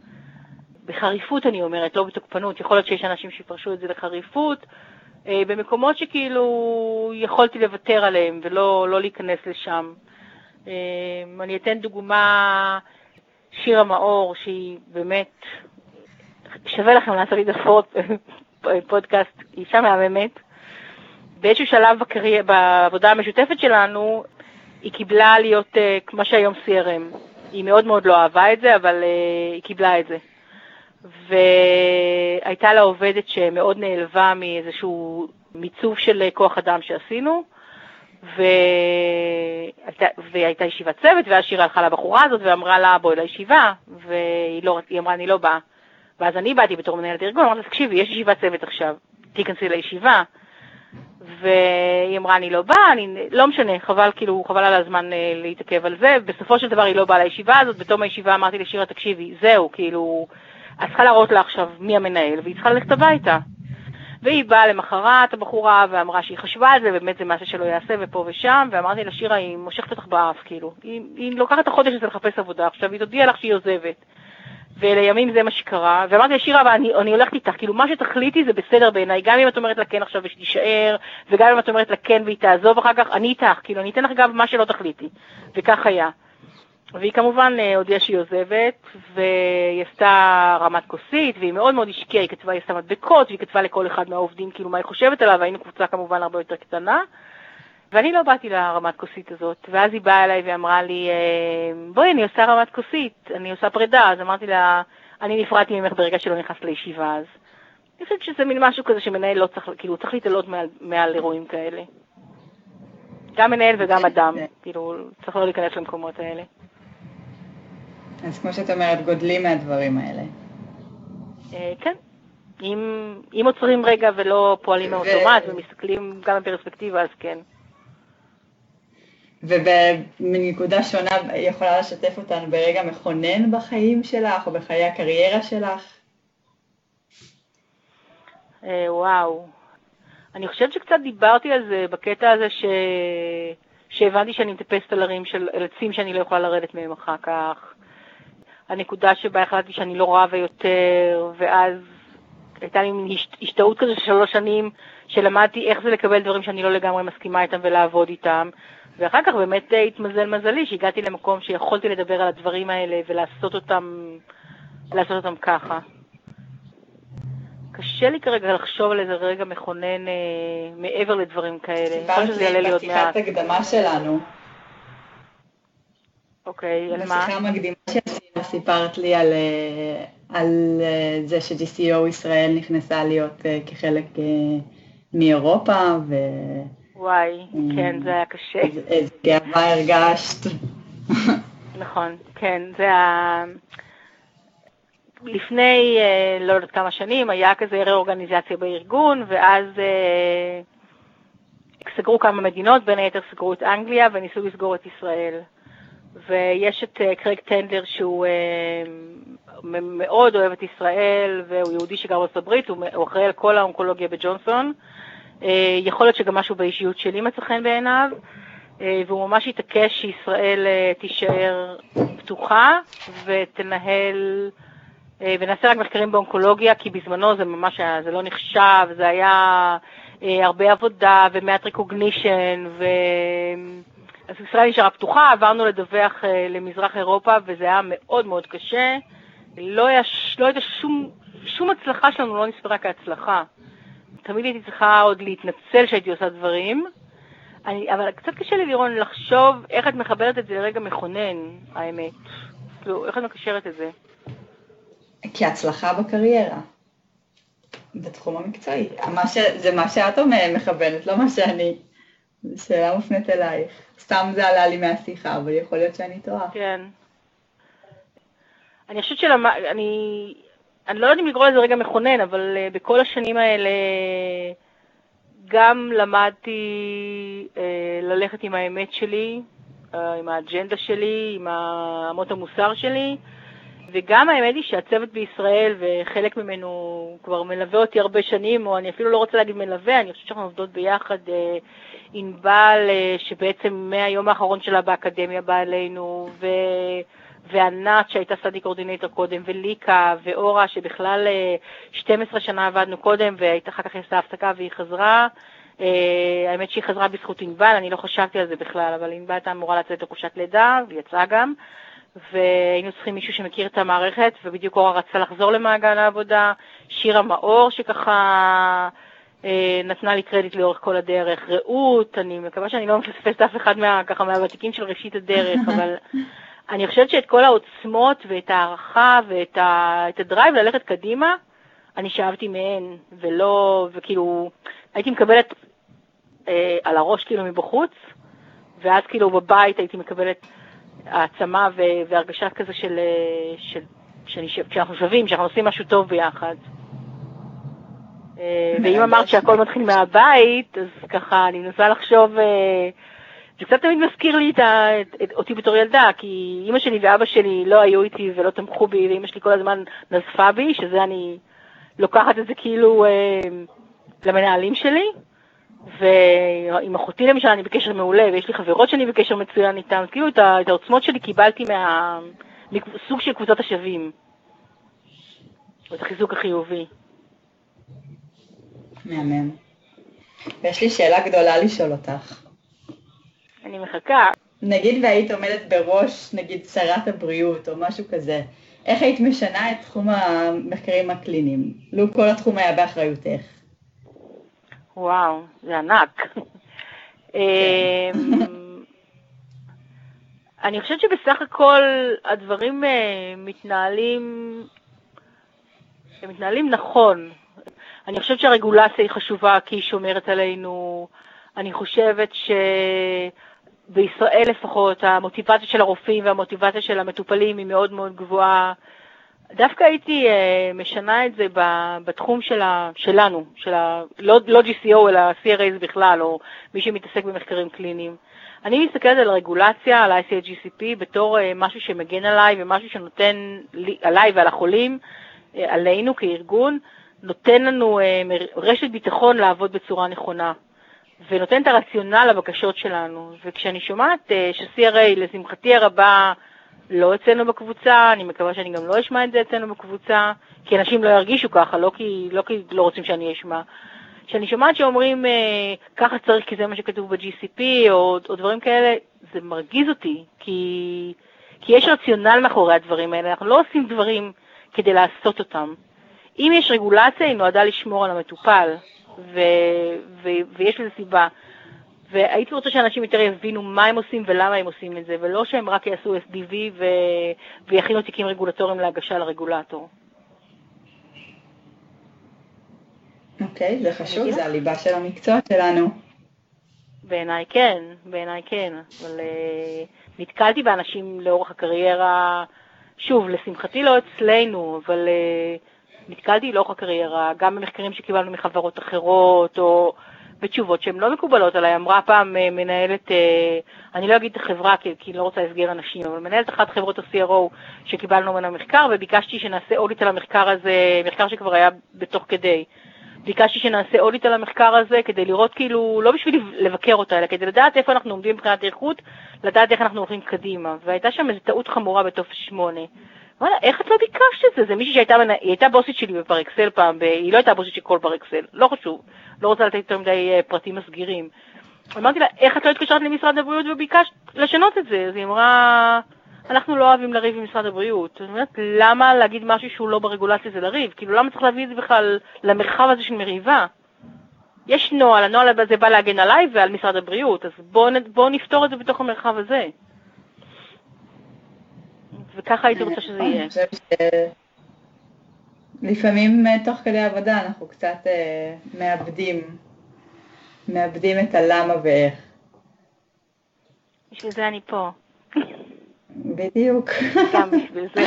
בחריפות, אני אומרת, לא בתוקפנות. יכול להיות שיש אנשים שיפרשו את זה לחריפות, אה, במקומות שכאילו יכולתי לוותר עליהם ולא לא להיכנס לשם. אה, אני אתן דוגמה, שירה מאור, שהיא באמת, שווה לכם לעשות לי דפות פודקאסט, אישה מהממת. באיזשהו שלב בקרי... בעבודה המשותפת שלנו, היא קיבלה להיות מה שהיום CRM. היא מאוד מאוד לא אהבה את זה, אבל היא קיבלה את זה. והייתה לה עובדת שמאוד נעלבה מאיזשהו מיצוב של כוח אדם שעשינו, והייתה, והייתה ישיבת צוות, ואז שירה הלכה לבחורה הזאת ואמרה לה, בואי לישיבה, והיא לא, אמרה, אני לא באה. ואז אני באתי בתור מנהלת ארגון, אמרתי לה, תקשיבי, יש ישיבת צוות עכשיו, תיכנסי לישיבה. והיא אמרה, אני לא באה, אני, לא משנה, חבל, כאילו, חבל על הזמן אה, להתעכב על זה. בסופו של דבר היא לא באה לישיבה הזאת, בתום הישיבה אמרתי לשירה, תקשיבי, זהו, כאילו, את צריכה להראות לה עכשיו מי המנהל, והיא צריכה ללכת הביתה. והיא באה למחרת, הבחורה, ואמרה שהיא חשבה על זה, ובאמת זה מעשה שלא יעשה, ופה ושם, ואמרתי לה, שירה, היא מושכת אותך באף, כאילו. היא, היא לוקחת את החודש הזה לחפש עבודה, עכשיו היא תודיע לך שהיא עוזבת. ולימים זה מה שקרה, ואמרתי לה, שירה, אבל אני, אני הולכת איתך, כאילו מה שתחליטי זה בסדר בעיניי, גם אם את אומרת לה כן עכשיו ושתישאר, וגם אם את אומרת לה כן והיא תעזוב אחר כך, אני איתך, כאילו אני אתן לך גם מה שלא תחליטי, וכך היה. והיא כמובן אה, הודיעה שהיא עוזבת, והיא עשתה רמת כוסית, והיא מאוד מאוד השקיעה, היא כתבה, היא עשתה מדבקות, והיא כתבה לכל אחד מהעובדים כאילו מה היא חושבת עליו, והיינו קבוצה כמובן הרבה יותר קטנה. ואני לא באתי לרמת כוסית הזאת, ואז היא באה אליי ואמרה לי, אה, בואי, אני עושה רמת כוסית, אני עושה פרידה, אז אמרתי לה, אני נפרדתי ממך ברגע שלא נכנסת לישיבה אז. אני חושבת שזה מין משהו כזה שמנהל לא צריך, כאילו, צריך להתעלות מעל, מעל אירועים כאלה. גם מנהל וגם אדם, כן. כאילו, צריך לא להיכנס למקומות האלה. אז כמו שאת אומרת, גודלים מהדברים האלה. אה, כן. אם, אם עוצרים רגע ולא פועלים מאוטומט ומסתכלים גם בפרספקטיבה, אז כן. ובנקודה שונה יכולה לשתף אותנו ברגע מכונן בחיים שלך או בחיי הקריירה שלך? אה, וואו. אני חושבת שקצת דיברתי על זה בקטע הזה ש... שהבנתי שאני מטפסת על הרים של על עצים שאני לא יכולה לרדת מהם אחר כך. הנקודה שבה החלטתי שאני לא רבה יותר, ואז הייתה לי מין השתאות כזה של שלוש שנים, שלמדתי איך זה לקבל דברים שאני לא לגמרי מסכימה איתם ולעבוד איתם. ואחר כך באמת התמזל מזלי שהגעתי למקום שיכולתי לדבר על הדברים האלה ולעשות אותם, לעשות אותם ככה. קשה לי כרגע לחשוב על איזה רגע מכונן אה, מעבר לדברים כאלה. סיפרת לי בשיחת הקדמה שלנו. אוקיי, על מה? בשיחה המקדימה שעשינו סיפרת לי על, אה, על אה, זה ש-GCO ישראל נכנסה להיות אה, כחלק מאירופה, ו... וואי, כן, זה היה קשה. איזה גאווה הרגשת. נכון, כן, זה ה... לפני לא יודעת כמה שנים היה כזה ריאורגניזציה בארגון, ואז סגרו כמה מדינות, בין היתר סגרו את אנגליה וניסו לסגור את ישראל. ויש את אה, קרייג טנדלר שהוא מאוד אוהב את ישראל, והוא יהודי שגר בארצות הברית, הוא אחראי על כל האונקולוגיה בג'ונסון. אה, יכול להיות שגם משהו באישיות שלי מצא חן בעיניו, אה, והוא ממש התעקש שישראל אה, תישאר פתוחה ותנהל, ונעשה רק מחקרים באונקולוגיה, כי בזמנו זה ממש היה, זה לא נחשב, זה היה הרבה עבודה ומעט ריקוגנישן, ו... אז ישראל נשארה פתוחה, עברנו לדווח למזרח אירופה, וזה היה מאוד מאוד קשה. לא, היה, לא הייתה שום, שום הצלחה שלנו, לא נספרה כהצלחה. תמיד הייתי צריכה עוד להתנצל שהייתי עושה דברים, אני, אבל קצת קשה לי, לירון, לחשוב איך את מחברת את זה לרגע מכונן, האמת. כאילו, איך את מקשרת את זה? כהצלחה בקריירה, בתחום המקצועי. מה ש... זה מה שאת מכוונת, לא מה שאני. זו שאלה מופנית אלייך. סתם זה עלה לי מהשיחה, אבל יכול להיות שאני טועה. כן. אני חושבת שלמ... אני... אני לא יודעת אם לקרוא לזה רגע מכונן, אבל uh, בכל השנים האלה גם למדתי uh, ללכת עם האמת שלי, uh, עם האג'נדה שלי, עם אמות המוסר שלי, וגם האמת היא שהצוות בישראל, וחלק ממנו כבר מלווה אותי הרבה שנים, או אני אפילו לא רוצה להגיד מלווה, אני חושבת שאנחנו עובדות ביחד, uh, ענבל, uh, שבעצם מהיום האחרון שלה באקדמיה באה אלינו, ו... וענת שהייתה סטאדי קורדינטור קודם, וליקה, ואורה שבכלל 12 אה, שנה עבדנו קודם, ואחר כך עשתה הפסקה והיא חזרה. Uh, האמת שהיא חזרה בזכות ענבל, אני לא חשבתי על זה בכלל, אבל ענבל הייתה אמורה לצאת לחופשת לידה, והיא יצאה גם, והיינו צריכים מישהו שמכיר את המערכת, ובדיוק אורה רצתה לחזור למעגל העבודה, שירה מאור שככה נתנה לי קרדיט לאורך כל הדרך, רעות, אני מקווה שאני לא מפספסת אף אחד מה, ככה, מהוותיקים של ראשית הדרך, אבל אני חושבת שאת כל העוצמות ואת הערכה ואת ה, הדרייב ללכת קדימה, אני שאבתי מהן, ולא, וכאילו, הייתי מקבלת אה, על הראש כאילו מבחוץ, ואז כאילו בבית הייתי מקבלת העצמה והרגשה כזה של, אה, של, של, של, שאנחנו שווים, שאנחנו עושים משהו טוב ביחד. אה, ואם אמרת שהכל מתחיל מהבית, אז ככה אני מנסה לחשוב אה, זה קצת תמיד מזכיר לי את ה, את, אותי בתור ילדה, כי אימא שלי ואבא שלי לא היו איתי ולא תמכו בי, ואימא שלי כל הזמן נזפה בי, שזה אני לוקחת את זה כאילו אה, למנהלים שלי. ועם אחותי למשל אני בקשר מעולה, ויש לי חברות שאני בקשר מצוין איתן, כאילו את, ה, את העוצמות שלי קיבלתי מה... מסוג של קבוצת השווים. את החיזוק החיובי. מהמם. ויש לי שאלה גדולה לשאול אותך. אני מחכה. נגיד והיית עומדת בראש, נגיד, שרת הבריאות או משהו כזה, איך היית משנה את תחום המחקרים הקליניים? לו כל התחום היה באחריותך. וואו, זה ענק. אמ, אני חושבת שבסך הכל הדברים אה, מתנהלים, הם מתנהלים נכון. אני חושבת שהרגולציה היא חשובה כי היא שומרת עלינו. אני חושבת ש... בישראל לפחות, המוטיבציה של הרופאים והמוטיבציה של המטופלים היא מאוד מאוד גבוהה. דווקא הייתי uh, משנה את זה בתחום של ה, שלנו, של ה, לא, לא GCO אלא CRAs בכלל, או מי שמתעסק במחקרים קליניים. אני מסתכלת על הרגולציה, על ה-ICA-GCP, בתור uh, משהו שמגן עליי ומשהו שנותן לי, עליי ועל החולים, uh, עלינו כארגון, נותן לנו uh, רשת ביטחון לעבוד בצורה נכונה. ונותן את הרציונל לבקשות שלנו. וכשאני שומעת uh, ש-CRA, לשמחתי הרבה, לא אצלנו בקבוצה, אני מקווה שאני גם לא אשמע את זה אצלנו בקבוצה, כי אנשים לא ירגישו ככה, לא כי לא, כי לא רוצים שאני אשמע. כשאני שומעת שאומרים uh, ככה צריך כי זה מה שכתוב ב-GCP או, או דברים כאלה, זה מרגיז אותי, כי, כי יש רציונל מאחורי הדברים האלה, אנחנו לא עושים דברים כדי לעשות אותם. אם יש רגולציה, היא נועדה לשמור על המטופל, ו, ו, ויש לזה סיבה. והייתי רוצה שאנשים יותר יבינו מה הם עושים ולמה הם עושים את זה, ולא שהם רק יעשו SDV ו... ויכינו תיקים רגולטוריים להגשה לרגולטור. אוקיי, okay, זה חשוב, זה הליבה של המקצוע שלנו. בעיניי כן, בעיניי כן, אבל uh, נתקלתי באנשים לאורך הקריירה, שוב, לשמחתי לא אצלנו, אבל uh, נתקלתי לאורך הקריירה, גם במחקרים שקיבלנו מחברות אחרות, או בתשובות שהן לא מקובלות עליי. אמרה פעם אה, מנהלת, אה, אני לא אגיד את החברה כי, כי לא רוצה להסגר אנשים, אבל מנהלת אחת חברות ה-CRO שקיבלנו ממנה מחקר, וביקשתי שנעשה אודיט על המחקר הזה, מחקר שכבר היה בתוך כדי. ביקשתי שנעשה אודיט על המחקר הזה כדי לראות כאילו, לא בשביל לבקר אותה, אלא כדי לדעת איפה אנחנו עומדים מבחינת איכות, לדעת איך אנחנו הולכים קדימה. והייתה שם איזו טעות חמורה בטופס 8. וואלה, איך את לא ביקשת את זה? זה מישהי שהייתה היא הייתה בוסית שלי בפר אקסל פעם, היא לא הייתה בוסית של כל פר אקסל, לא חשוב, לא רוצה לתת יותר מדי אה, פרטים מסגירים. אמרתי לה, איך את לא התקשרת למשרד הבריאות וביקשת לשנות את זה? אז היא אמרה, אנחנו לא אוהבים לריב עם משרד הבריאות. אני אומרת, למה להגיד משהו שהוא לא ברגולציה זה לריב? כאילו, למה צריך להביא את זה בכלל למרחב הזה של מריבה? יש נוהל, הנוהל הזה בא להגן עליי ועל משרד הבריאות, אז בואו בוא נפתור את זה בתוך המרחב הזה. וככה הייתי רוצה שזה יהיה. לפעמים אה, תוך כדי עבודה אנחנו קצת אה, מאבדים, מאבדים את הלמה ואיך. בשביל זה אני פה. בדיוק. גם בשביל זה.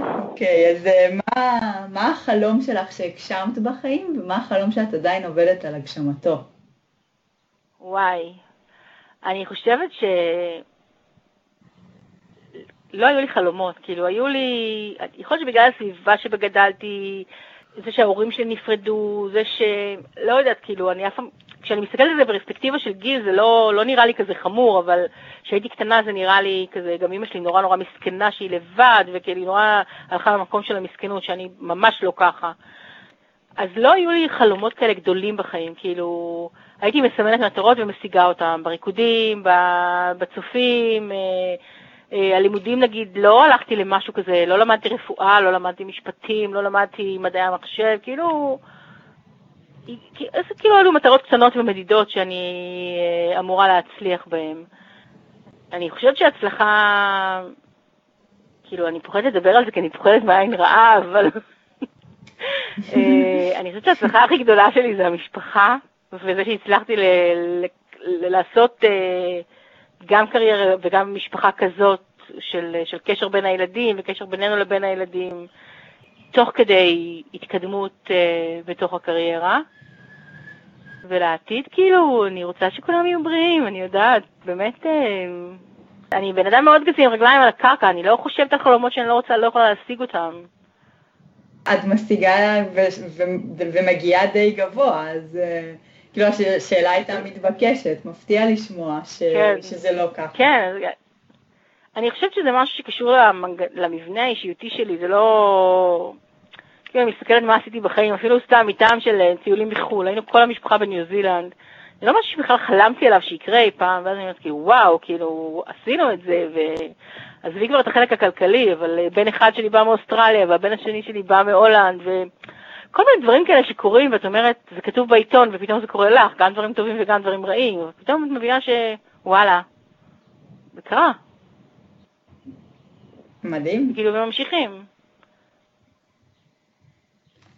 אוקיי, אז אה, מה, מה החלום שלך שהגשמת בחיים, ומה החלום שאת עדיין עובדת על הגשמתו? וואי, אני חושבת ש... לא היו לי חלומות, כאילו היו לי, יכול להיות שבגלל הסביבה שבגדלתי, זה שההורים שלי נפרדו, זה ש... לא יודעת, כאילו, אני אף פעם, כשאני מסתכלת על זה בפרספקטיבה של גיל, זה לא, לא נראה לי כזה חמור, אבל כשהייתי קטנה זה נראה לי כזה, גם אמא שלי נורא נורא מסכנה שהיא לבד, וכאילו היא נורא הלכה למקום של המסכנות, שאני ממש לא ככה. אז לא היו לי חלומות כאלה גדולים בחיים, כאילו, הייתי מסמנת מטרות ומשיגה אותם, בריקודים, בצופים, אה, הלימודים נגיד, לא הלכתי למשהו כזה, לא למדתי רפואה, לא למדתי משפטים, לא למדתי מדעי המחשב, כאילו, זה כאילו אלו מטרות קטנות ומדידות שאני אה, אמורה להצליח בהן. אני חושבת שהצלחה, כאילו, אני פוחדת לדבר על זה כי אני פוחדת מעין רעה, אבל אה, אני חושבת שההצלחה הכי גדולה שלי זה המשפחה, וזה שהצלחתי ל- ל- לעשות גם קריירה וגם משפחה כזאת של, של קשר בין הילדים וקשר בינינו לבין הילדים, תוך כדי התקדמות אה, בתוך הקריירה. ולעתיד, כאילו, אני רוצה שכולם יהיו בריאים, אני יודעת, באמת, אה, אני בן אדם מאוד גזי עם רגליים על הקרקע, אני לא חושבת על חלומות שאני לא רוצה, לא יכולה להשיג אותם. את משיגה ומגיעה די גבוה, אז... Uh... כאילו השאלה הייתה מתבקשת, מפתיע לשמוע ש... כן. שזה לא ככה. כן, אני חושבת שזה משהו שקשור למנג... למבנה האישיותי שלי, זה לא... כאילו, אני מסתכלת מה עשיתי בחיים, אפילו סתם מטעם של אה, טיולים מחו"ל, היינו כל המשפחה בניו זילנד. זה לא משהו שבכלל חלמתי עליו שיקרה אי פעם, ואז אני אומרת, כאילו, וואו, כאילו, עשינו את זה, ו... עזבי כבר את החלק הכלכלי, אבל אה, בן אחד שלי בא מאוסטרליה, והבן השני שלי בא מהולנד, ו... כל מיני דברים כאלה שקורים, ואת אומרת, זה כתוב בעיתון, ופתאום זה קורה לך, גם דברים טובים וגם דברים רעים, ופתאום את מבינה שוואלה, זה קרה. מדהים. כאילו, וממשיכים.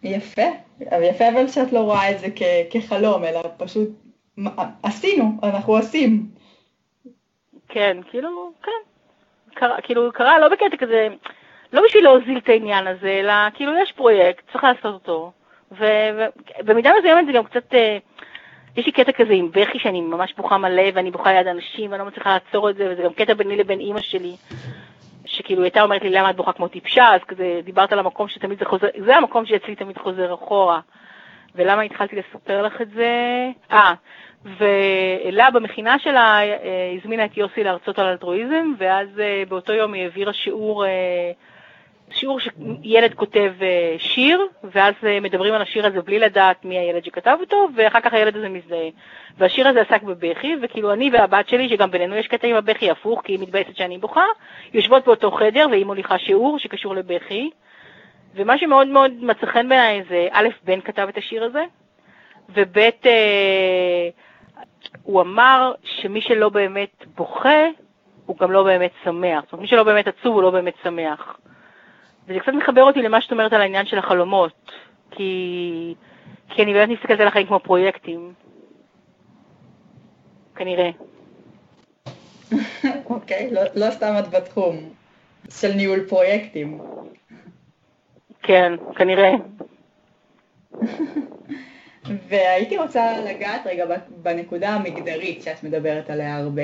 יפה, יפה אבל שאת לא רואה את זה כ- כחלום, אלא פשוט עשינו, אנחנו עושים. כן, כאילו, כן. קרה, כאילו, קרה לא בקטע כזה, לא בשביל להוזיל את העניין הזה, אלא כאילו יש פרויקט, צריך לעשות אותו. ובמידה מסוימת זה גם קצת, אה, יש לי קטע כזה עם בכי שאני ממש בוכה מלא ואני בוכה ליד אנשים ואני לא מצליחה לעצור את זה, וזה גם קטע ביני לבין אימא שלי, שכאילו הייתה אומרת לי למה את בוכה כמו טיפשה, אז כזה דיברת על המקום שתמיד זה חוזר, זה המקום שאצלי תמיד חוזר אחורה. ולמה התחלתי לספר לך את זה? אה, ואלה במכינה שלה אה, הזמינה את יוסי להרצות על אלטרואיזם, ואז אה, באותו יום היא העבירה שיעור שיעור שילד כותב אה, שיר, ואז אה, מדברים על השיר הזה בלי לדעת מי הילד שכתב אותו, ואחר כך הילד הזה מזדהה. והשיר הזה עסק בבכי, וכאילו אני והבת שלי, שגם בינינו יש קטע עם הבכי הפוך, כי היא מתבאסת שאני בוכה, יושבות באותו חדר, והיא מוליכה שיעור שקשור לבכי. ומה שמאוד מאוד מצא חן בעיניי זה, א', בן כתב את השיר הזה, וב', אה, הוא אמר שמי שלא באמת בוכה, הוא גם לא באמת שמח. זאת אומרת, מי שלא באמת עצוב, הוא לא באמת שמח. וזה קצת מחבר אותי למה שאת אומרת על העניין של החלומות, כי, כי אני באמת מסתכלת על החיים כמו פרויקטים. כנראה. אוקיי, לא, לא סתם את בתחום של ניהול פרויקטים. כן, כנראה. והייתי רוצה לגעת רגע בנקודה המגדרית שאת מדברת עליה הרבה.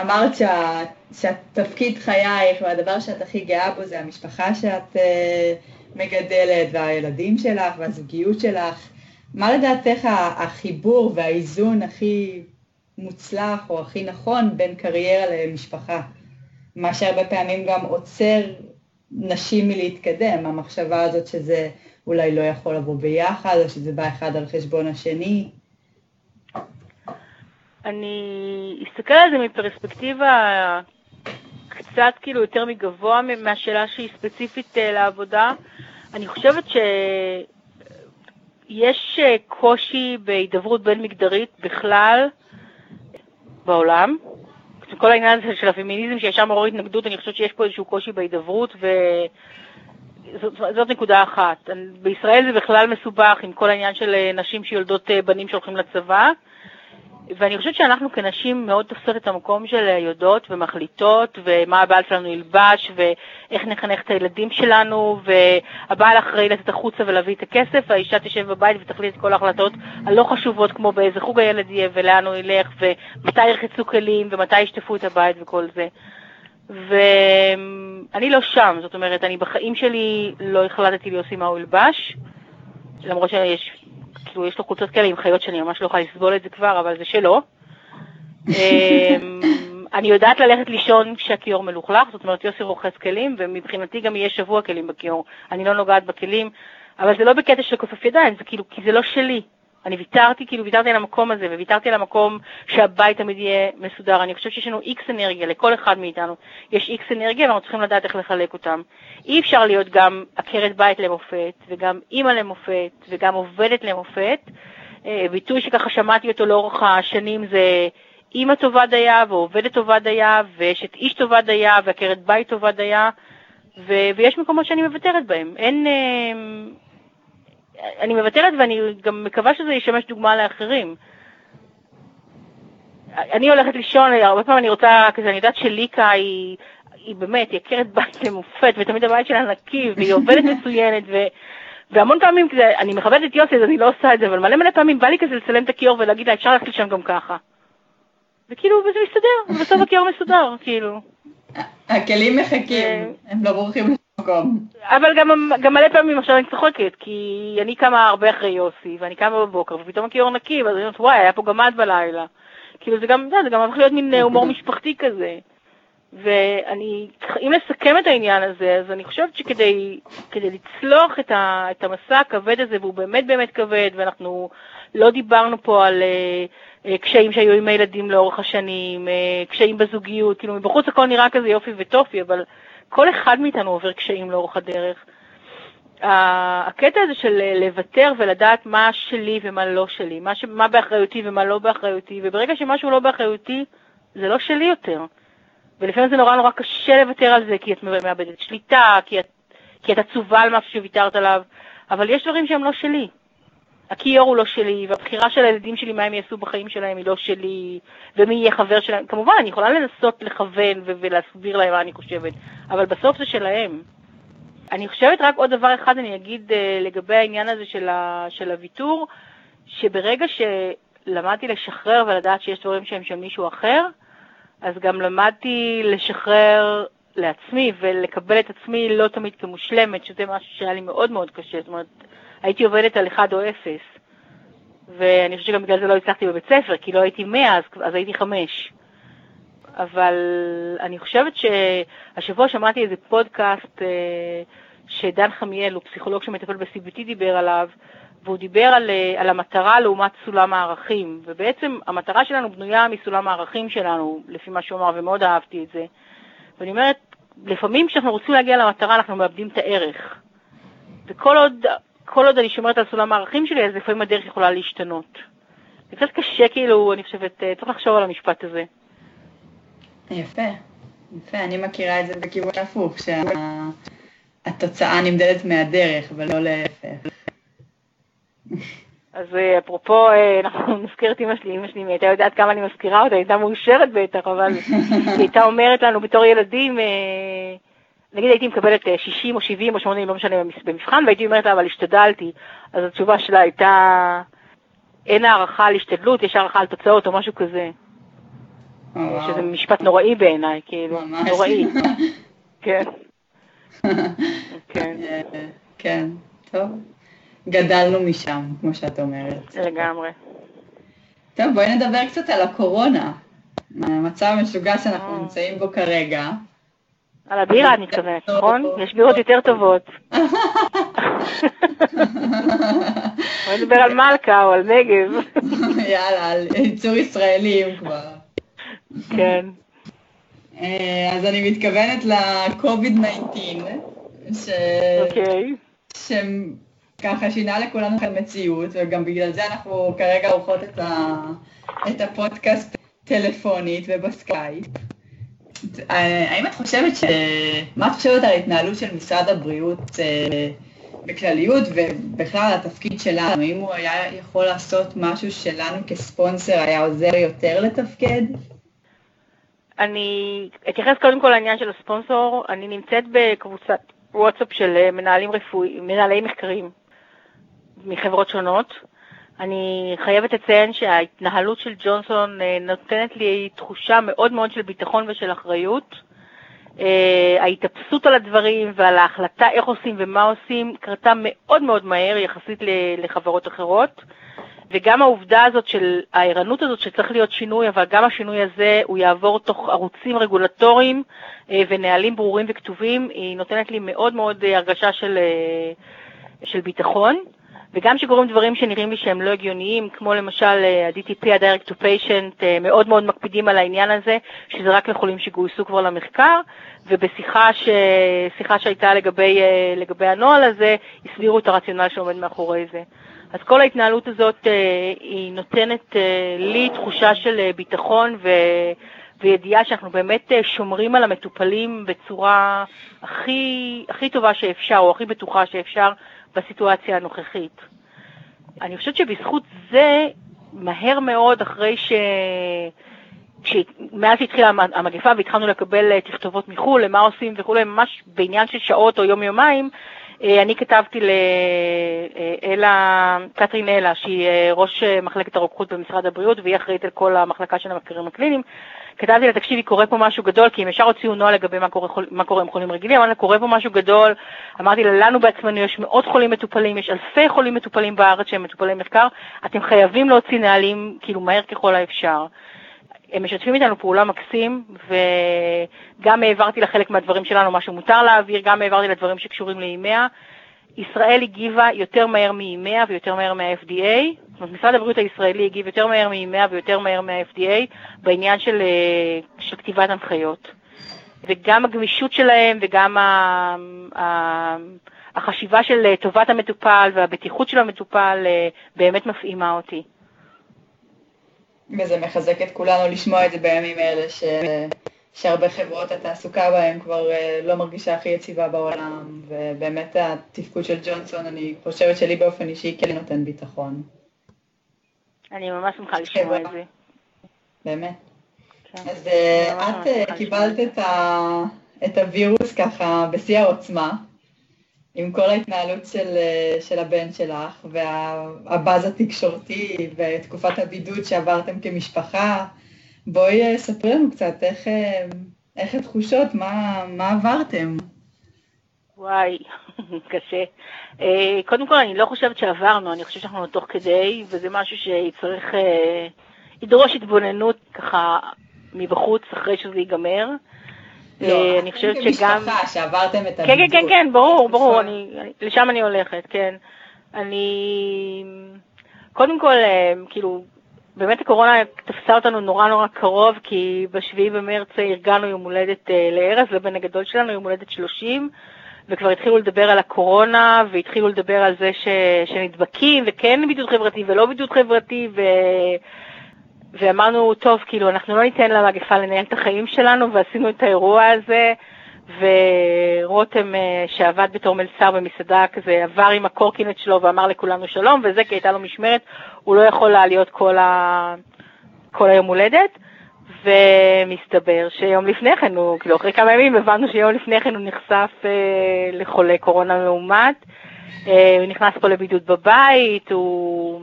אמרת שה, שהתפקיד חייך והדבר שאת הכי גאה בו זה המשפחה שאת uh, מגדלת והילדים שלך והזוגיות שלך. מה לדעתך החיבור והאיזון הכי מוצלח או הכי נכון בין קריירה למשפחה? מה שהרבה פעמים גם עוצר נשים מלהתקדם, המחשבה הזאת שזה אולי לא יכול לבוא ביחד, או שזה בא אחד על חשבון השני. אני אסתכל על זה מפרספקטיבה קצת כאילו יותר מגבוה מהשאלה שהיא ספציפית אה, לעבודה. אני חושבת שיש אה, קושי בהידברות בין מגדרית בכלל בעולם. כל העניין הזה של הפמיניזם שישר מעורר התנגדות, אני חושבת שיש פה איזשהו קושי בהידברות, וזאת נקודה אחת. בישראל זה בכלל מסובך עם כל העניין של אה, נשים שיולדות בנים שהולכים לצבא. ואני חושבת שאנחנו כנשים מאוד תופסות את המקום של יודעות ומחליטות, ומה הבעל שלנו ילבש, ואיך נחנך את הילדים שלנו, והבעל אחראי לצאת החוצה ולהביא את הכסף, והאישה תשב בבית ותחליט את כל ההחלטות הלא חשובות, כמו באיזה חוג הילד יהיה, ולאן הוא ילך, ומתי ירחצו כלים, ומתי ישטפו את הבית וכל זה. ואני לא שם, זאת אומרת, אני בחיים שלי לא החלטתי לי עושים מה הוא ילבש, למרות שיש כאילו יש לו חולצות כאלה עם חיות שאני ממש לא יכולה לסבול את זה כבר, אבל זה שלו. אמ, אני יודעת ללכת לישון כשהכיור מלוכלך, זאת אומרת יוסי רוחץ כלים, ומבחינתי גם יהיה שבוע כלים בכיור. אני לא נוגעת בכלים, אבל זה לא בקטע של כופף ידיים, זה כאילו, כי זה לא שלי. אני ויתרתי, כאילו ויתרתי על המקום הזה, וויתרתי על המקום שהבית תמיד יהיה מסודר. אני חושבת שיש לנו איקס אנרגיה, לכל אחד מאיתנו יש איקס אנרגיה, ואנחנו צריכים לדעת איך לחלק אותם. אי אפשר להיות גם עקרת בית למופת, וגם אימא למופת, וגם עובדת למופת. אה, ביטוי שככה שמעתי אותו לאורך השנים זה אימא טובה דייה, ועובדת טובה דייה, ואשת איש טובה דייה, ועקרת בית טובה דייה, ו- ויש מקומות שאני מוותרת בהם. אין... אה, אני מוותרת ואני גם מקווה שזה ישמש דוגמה לאחרים. אני הולכת לישון, הרבה פעמים אני רוצה, כזה, אני יודעת שליקה היא, היא באמת, היא עקרת בית למופת, ותמיד הבית שלה נקי, והיא עובדת מצוינת, ו, והמון פעמים כזה, אני מכבדת את יוסי, אז אני לא עושה את זה, אבל מלא מלא פעמים בא לי כזה לצלם את הכיור ולהגיד לה, אפשר ללכת לישון גם ככה. וכאילו, וזה מסתדר, ובסוף הכיור מסודר, כאילו. הכלים מחכים, הם לא בורחים מקום. אבל גם, גם מלא פעמים עכשיו אני צוחקת, כי אני קמה הרבה אחרי יוסי, ואני קמה בבוקר, ופתאום הכיור נקי, ואז אני אומרת, וואי, היה פה גמד בלילה. כאילו זה גם, זה גם הולך להיות מין הומור משפחתי כזה. ואני, אם נסכם את העניין הזה, אז אני חושבת שכדי לצלוח את, ה, את המסע הכבד הזה, והוא באמת באמת כבד, ואנחנו לא דיברנו פה על uh, uh, קשיים שהיו עם הילדים לאורך השנים, uh, קשיים בזוגיות, כאילו מבחוץ הכל נראה כזה יופי וטופי, אבל כל אחד מאיתנו עובר קשיים לאורך הדרך. הקטע הזה של לוותר ולדעת מה שלי ומה לא שלי, מה, ש... מה באחריותי ומה לא באחריותי, וברגע שמשהו לא באחריותי, זה לא שלי יותר. ולפעמים זה נורא נורא קשה לוותר על זה, כי את מאבדת שליטה, כי את, כי את עצובה על משהו שוויתרת עליו, אבל יש דברים שהם לא שלי. הכיור הוא לא שלי, והבחירה של הילדים שלי, מה הם יעשו בחיים שלהם, היא לא שלי, ומי יהיה חבר שלהם. כמובן, אני יכולה לנסות לכוון ולהסביר להם מה אני חושבת, אבל בסוף זה שלהם. אני חושבת רק עוד דבר אחד אני אגיד uh, לגבי העניין הזה של, ה, של הוויתור, שברגע שלמדתי לשחרר ולדעת שיש דברים שהם של מישהו אחר, אז גם למדתי לשחרר לעצמי ולקבל את עצמי לא תמיד כמושלמת, שזה משהו שהיה לי מאוד מאוד קשה. זאת אומרת, הייתי עובדת על 1 או 0, ואני חושבת שגם בגלל זה לא הצלחתי בבית ספר, כי לא הייתי 100, אז, אז הייתי 5. אבל אני חושבת שהשבוע שמעתי איזה פודקאסט אה, שדן חמיאל, הוא פסיכולוג שמטפל ב-CBT, דיבר עליו, והוא דיבר על, אה, על המטרה לעומת סולם הערכים, ובעצם המטרה שלנו בנויה מסולם הערכים שלנו, לפי מה שהוא אמר, ומאוד אהבתי את זה. ואני אומרת, לפעמים כשאנחנו רוצים להגיע למטרה אנחנו מאבדים את הערך. וכל עוד, עוד אני שומרת על סולם הערכים שלי, אז לפעמים הדרך יכולה להשתנות. זה קצת קשה, כאילו, אני חושבת, אה, צריך לחשוב על המשפט הזה. יפה, יפה, אני מכירה את זה בכיוון הפוך, שהתוצאה נמדדת מהדרך ולא להפך. אז אה, אפרופו, אה, אנחנו נזכיר את אמא שלי, אמא שלי, אם הייתה יודעת כמה אני מזכירה אותה, הייתה מאושרת בטח, אבל היא הייתה אומרת לנו בתור ילדים, נגיד הייתי מקבלת 60 או 70 או 80, לא משנה, במבחן, והייתי אומרת לה, אבל השתדלתי. אז התשובה שלה הייתה, אין הערכה על השתדלות, יש הערכה על תוצאות או משהו כזה. שזה משפט נוראי בעיניי, כאילו, נוראי. כן. כן. כן, טוב. גדלנו משם, כמו שאת אומרת. לגמרי. טוב, בואי נדבר קצת על הקורונה. המצב המשוגע שאנחנו אה. נמצאים בו כרגע. על הבירה אני מתכוונת, נכון? יש בירות יותר טובות. בואי נדבר על מלכה או על נגב. יאללה, על ייצור ישראלים כבר. כן. אה, אז אני מתכוונת ל-COVID-19, ש... אוקיי. שינה לכולנו את המציאות, וגם בגלל זה אנחנו כרגע עורכות את, ה... את הפודקאסט טלפונית ובסקייפ. האם את חושבת ש... מה את חושבת על ההתנהלות של משרד הבריאות אה, בכלליות ובכלל התפקיד שלנו, האם הוא היה יכול לעשות משהו שלנו כספונסר היה עוזר יותר לתפקד? אני אתייחס קודם כל לעניין של הספונסור. אני נמצאת בקבוצת וואטסאפ של אה, מנהלים רפואיים, מנהלי מחקרים מחברות שונות. אני חייבת לציין שההתנהלות של ג'ונסון אה, נותנת לי תחושה מאוד מאוד של ביטחון ושל אחריות. אה, ההתאפסות על הדברים ועל ההחלטה איך עושים ומה עושים קרתה מאוד מאוד מהר יחסית לחברות אחרות. וגם העובדה הזאת של הערנות הזאת שצריך להיות שינוי, אבל גם השינוי הזה הוא יעבור תוך ערוצים רגולטוריים אה, ונהלים ברורים וכתובים, היא נותנת לי מאוד מאוד הרגשה של, של ביטחון. וגם כשקורים דברים שנראים לי שהם לא הגיוניים, כמו למשל ה-DTP, ה-Direct to Patient, אה, מאוד מאוד מקפידים על העניין הזה, שזה רק לחולים שגויסו כבר למחקר, ובשיחה ש... שהייתה לגבי, אה, לגבי הנוהל הזה, הסבירו את הרציונל שעומד מאחורי זה. אז כל ההתנהלות הזאת אה, היא נותנת לי תחושה של ביטחון ו... וידיעה שאנחנו באמת שומרים על המטופלים בצורה הכי, הכי טובה שאפשר, או הכי בטוחה שאפשר, בסיטואציה הנוכחית. אני חושבת שבזכות זה, מהר מאוד אחרי ש... מאז התחילה המגפה והתחלנו לקבל אה, תכתובות מחו"ל, למה עושים וכולי, ממש בעניין של שעות או יום-יומיים, אה, אני כתבתי לאלה, קטרין אלה, שהיא אה, ראש מחלקת הרוקחות במשרד הבריאות והיא אחראית על כל המחלקה של המחקרים הקליניים, כתבתי לה, תקשיבי, קורה פה משהו גדול, כי אם ישר הוציאו נוהל לגבי מה קורה, מה קורה עם חולים רגילים, אמרתי לה, קורה פה משהו גדול, אמרתי לה, לנו בעצמנו יש מאות חולים מטופלים, יש אלפי חולים מטופלים בארץ שהם מטופלי מחקר, אתם חייבים להוציא נהלים, כאילו, מהר ככל האפשר. הם משתפים איתנו פעולה מקסים, וגם העברתי לחלק מהדברים שלנו מה שמותר להעביר, גם העברתי לדברים שקשורים לאימיה. ישראל הגיבה יותר מהר מאימיה ויותר מהר מה-FDA, זאת אומרת, משרד הבריאות הישראלי הגיב יותר מהר מאימיה ויותר מהר מה-FDA בעניין של, אה, של כתיבת הנחיות. וגם הגמישות שלהם וגם ה, ה, החשיבה של טובת המטופל והבטיחות של המטופל אה, באמת מפעימה אותי. וזה מחזק את כולנו לשמוע את זה בימים אלה, ש... שהרבה חברות התעסוקה בהן כבר אה, לא מרגישה הכי יציבה בעולם, ובאמת התפקוד של ג'ונסון, אני חושבת שלי באופן אישי כן נותן ביטחון. אני ממש שמחה לשמוע את זה. באמת. כן. אז אה, את אה, קיבלת את, ה... את הווירוס ככה בשיא העוצמה, עם כל ההתנהלות של, של הבן שלך, והבאז התקשורתי, ותקופת הבידוד שעברתם כמשפחה, בואי אה, ספרי לנו קצת איך, אה, איך התחושות, מה, מה עברתם. וואי, קשה. אה, קודם כל, אני לא חושבת שעברנו, אני חושבת שאנחנו תוך כדי, וזה משהו שיצטרך, ידרוש התבוננות ככה מבחוץ אחרי שזה ייגמר. לא, אני חושבת שגם... כמשפחה, שעברתם את הבידוד. כן, כן, כן, כן, ברור, ברור, אני, לשם אני הולכת, כן. אני... קודם כל, כאילו, באמת הקורונה תפסה אותנו נורא נורא קרוב, כי ב-7 במרץ ארגנו יום הולדת אה, לארז, לבן הגדול שלנו, יום הולדת 30, וכבר התחילו לדבר על הקורונה, והתחילו לדבר על זה ש... שנדבקים, וכן בידוד חברתי ולא בידוד חברתי, ו... ואמרנו, טוב, כאילו, אנחנו לא ניתן למגפה לנהל את החיים שלנו, ועשינו את האירוע הזה. ורותם, אה, שעבד בתור מלצר במסעדה כזה, עבר עם הקורקינט שלו ואמר לכולנו שלום, וזה כי הייתה לו משמרת, הוא לא יכול להיות כל, ה... כל היום הולדת. ומסתבר שיום לפני כן, הוא, כאילו אחרי כמה ימים הבנו שיום לפני כן הוא נחשף אה, לחולה קורונה מאומת. אה, הוא נכנס פה לבידוד בבית, הוא...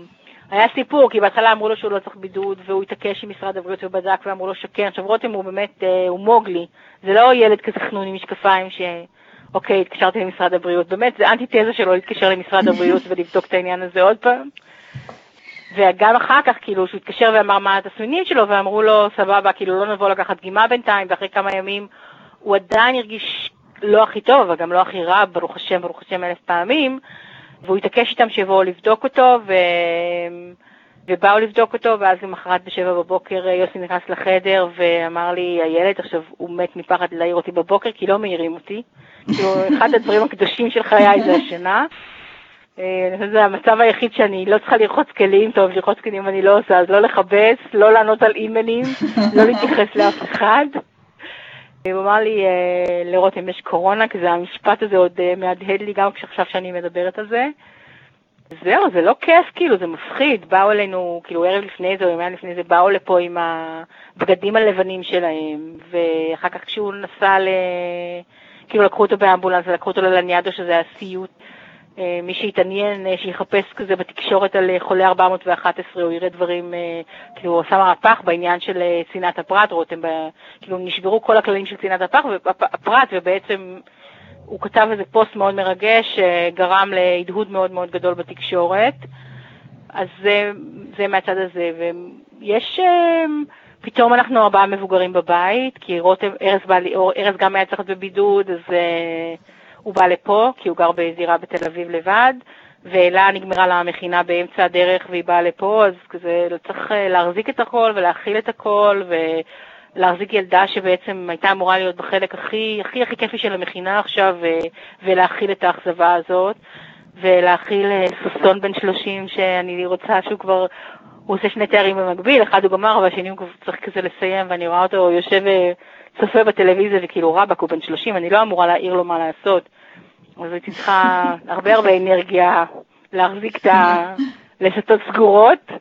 היה סיפור, כי בהתחלה אמרו לו שהוא לא צריך בידוד, והוא התעקש עם משרד הבריאות ובדק, ואמרו לו שכן. עכשיו רותם הוא באמת, אה, הוא מוגלי, זה לא ילד כזה חנון עם משקפיים ש... אוקיי, התקשרתי למשרד הבריאות. באמת, זה אנטי-תזה שלו להתקשר למשרד הבריאות ולבדוק את העניין הזה עוד פעם. וגם אחר כך, כאילו, שהוא התקשר ואמר מה התסמינים שלו, ואמרו לו, סבבה, כאילו, לא נבוא לקחת דגימה בינתיים, ואחרי כמה ימים הוא עדיין הרגיש לא הכי טוב, אבל גם לא הכי רע, ברוך השם, ברוך השם אלף פעמים. והוא התעקש איתם שיבואו לבדוק אותו, ו... ובאו לבדוק אותו, ואז למחרת בשבע בבוקר יוסי נכנס לחדר ואמר לי, הילד, עכשיו הוא מת מפחד להעיר אותי בבוקר, כי לא מעירים אותי. כאילו, אחד הדברים הקדושים של חיי זה השינה. אה, אני חושבת שזה המצב היחיד שאני לא צריכה לרחוץ כלים, טוב, לרחוץ כלים אני לא עושה, אז לא לכבס, לא לענות על אימיילים, לא להתייחס לאף אחד. הוא אמר לי אה, לראות אם יש קורונה, כי המשפט הזה עוד אה, מהדהד לי גם עכשיו שאני מדברת על זה. זהו, זה לא כיף, כאילו, זה מפחיד. באו אלינו, כאילו, ערב לפני זה או יומיים לפני זה, באו לפה עם הבגדים הלבנים שלהם, ואחר כך כשהוא נסע ל... כאילו, לקחו אותו באמבולנס ולקחו אותו ללניאדו, שזה היה סיוט. אה, מי שיתעניין, אה, שיחפש כזה בתקשורת על אה, חולה 411, הוא יראה דברים, כאילו הוא עשה מהפך בעניין של צנעת הפרט, רותם, כאילו נשברו כל הכללים של צנעת הפרט, ובעצם הוא כתב איזה פוסט מאוד מרגש, שגרם להדהוד מאוד מאוד גדול בתקשורת. אז זה, זה מהצד הזה, ויש, פתאום אנחנו ארבעה מבוגרים בבית, כי רותם, ארז, ארז גם היה צריך להיות בבידוד, אז... הוא בא לפה, כי הוא גר בזירה בתל אביב לבד, ואלה נגמרה לה המכינה באמצע הדרך והיא באה לפה, אז כזה צריך אה, להחזיק את הכל ולהכיל את הכל, ולהחזיק ילדה שבעצם הייתה אמורה להיות בחלק הכי הכי הכי כיפי של המכינה עכשיו, ו... ולהכיל את האכזבה הזאת, ולהכיל אה, סוסון בן 30 שאני רוצה שהוא כבר... הוא עושה שני תארים במקביל, אחד הוא גמר והשני הוא צריך כזה לסיים, ואני רואה אותו יושב אה, צופה בטלוויזיה וכאילו רבאק הוא בן 30, אני לא אמורה להעיר לו מה לעשות. אז הייתי צריכה הרבה הרבה אנרגיה להחזיק את הלסתות סגורות.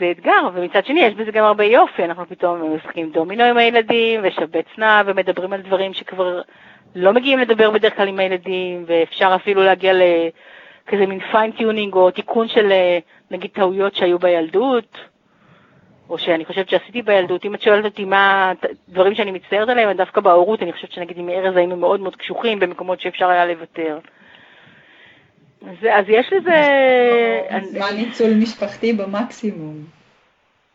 זה אתגר, ומצד שני יש בזה גם הרבה יופי, אנחנו פתאום משחקים דומינו עם הילדים, ושבץ נע, ומדברים על דברים שכבר לא מגיעים לדבר בדרך כלל עם הילדים, ואפשר אפילו להגיע לכזה מין fine-tuning או תיקון של נגיד טעויות שהיו בילדות. או שאני חושבת שעשיתי בילדות, אם את שואלת אותי מה דברים שאני מצטערת עליהם, דווקא בהורות, אני חושבת שנגיד עם ארז היינו מאוד מאוד קשוחים במקומות שאפשר היה לוותר. אז, אז יש לזה... זמן אני... ניצול משפחתי במקסימום.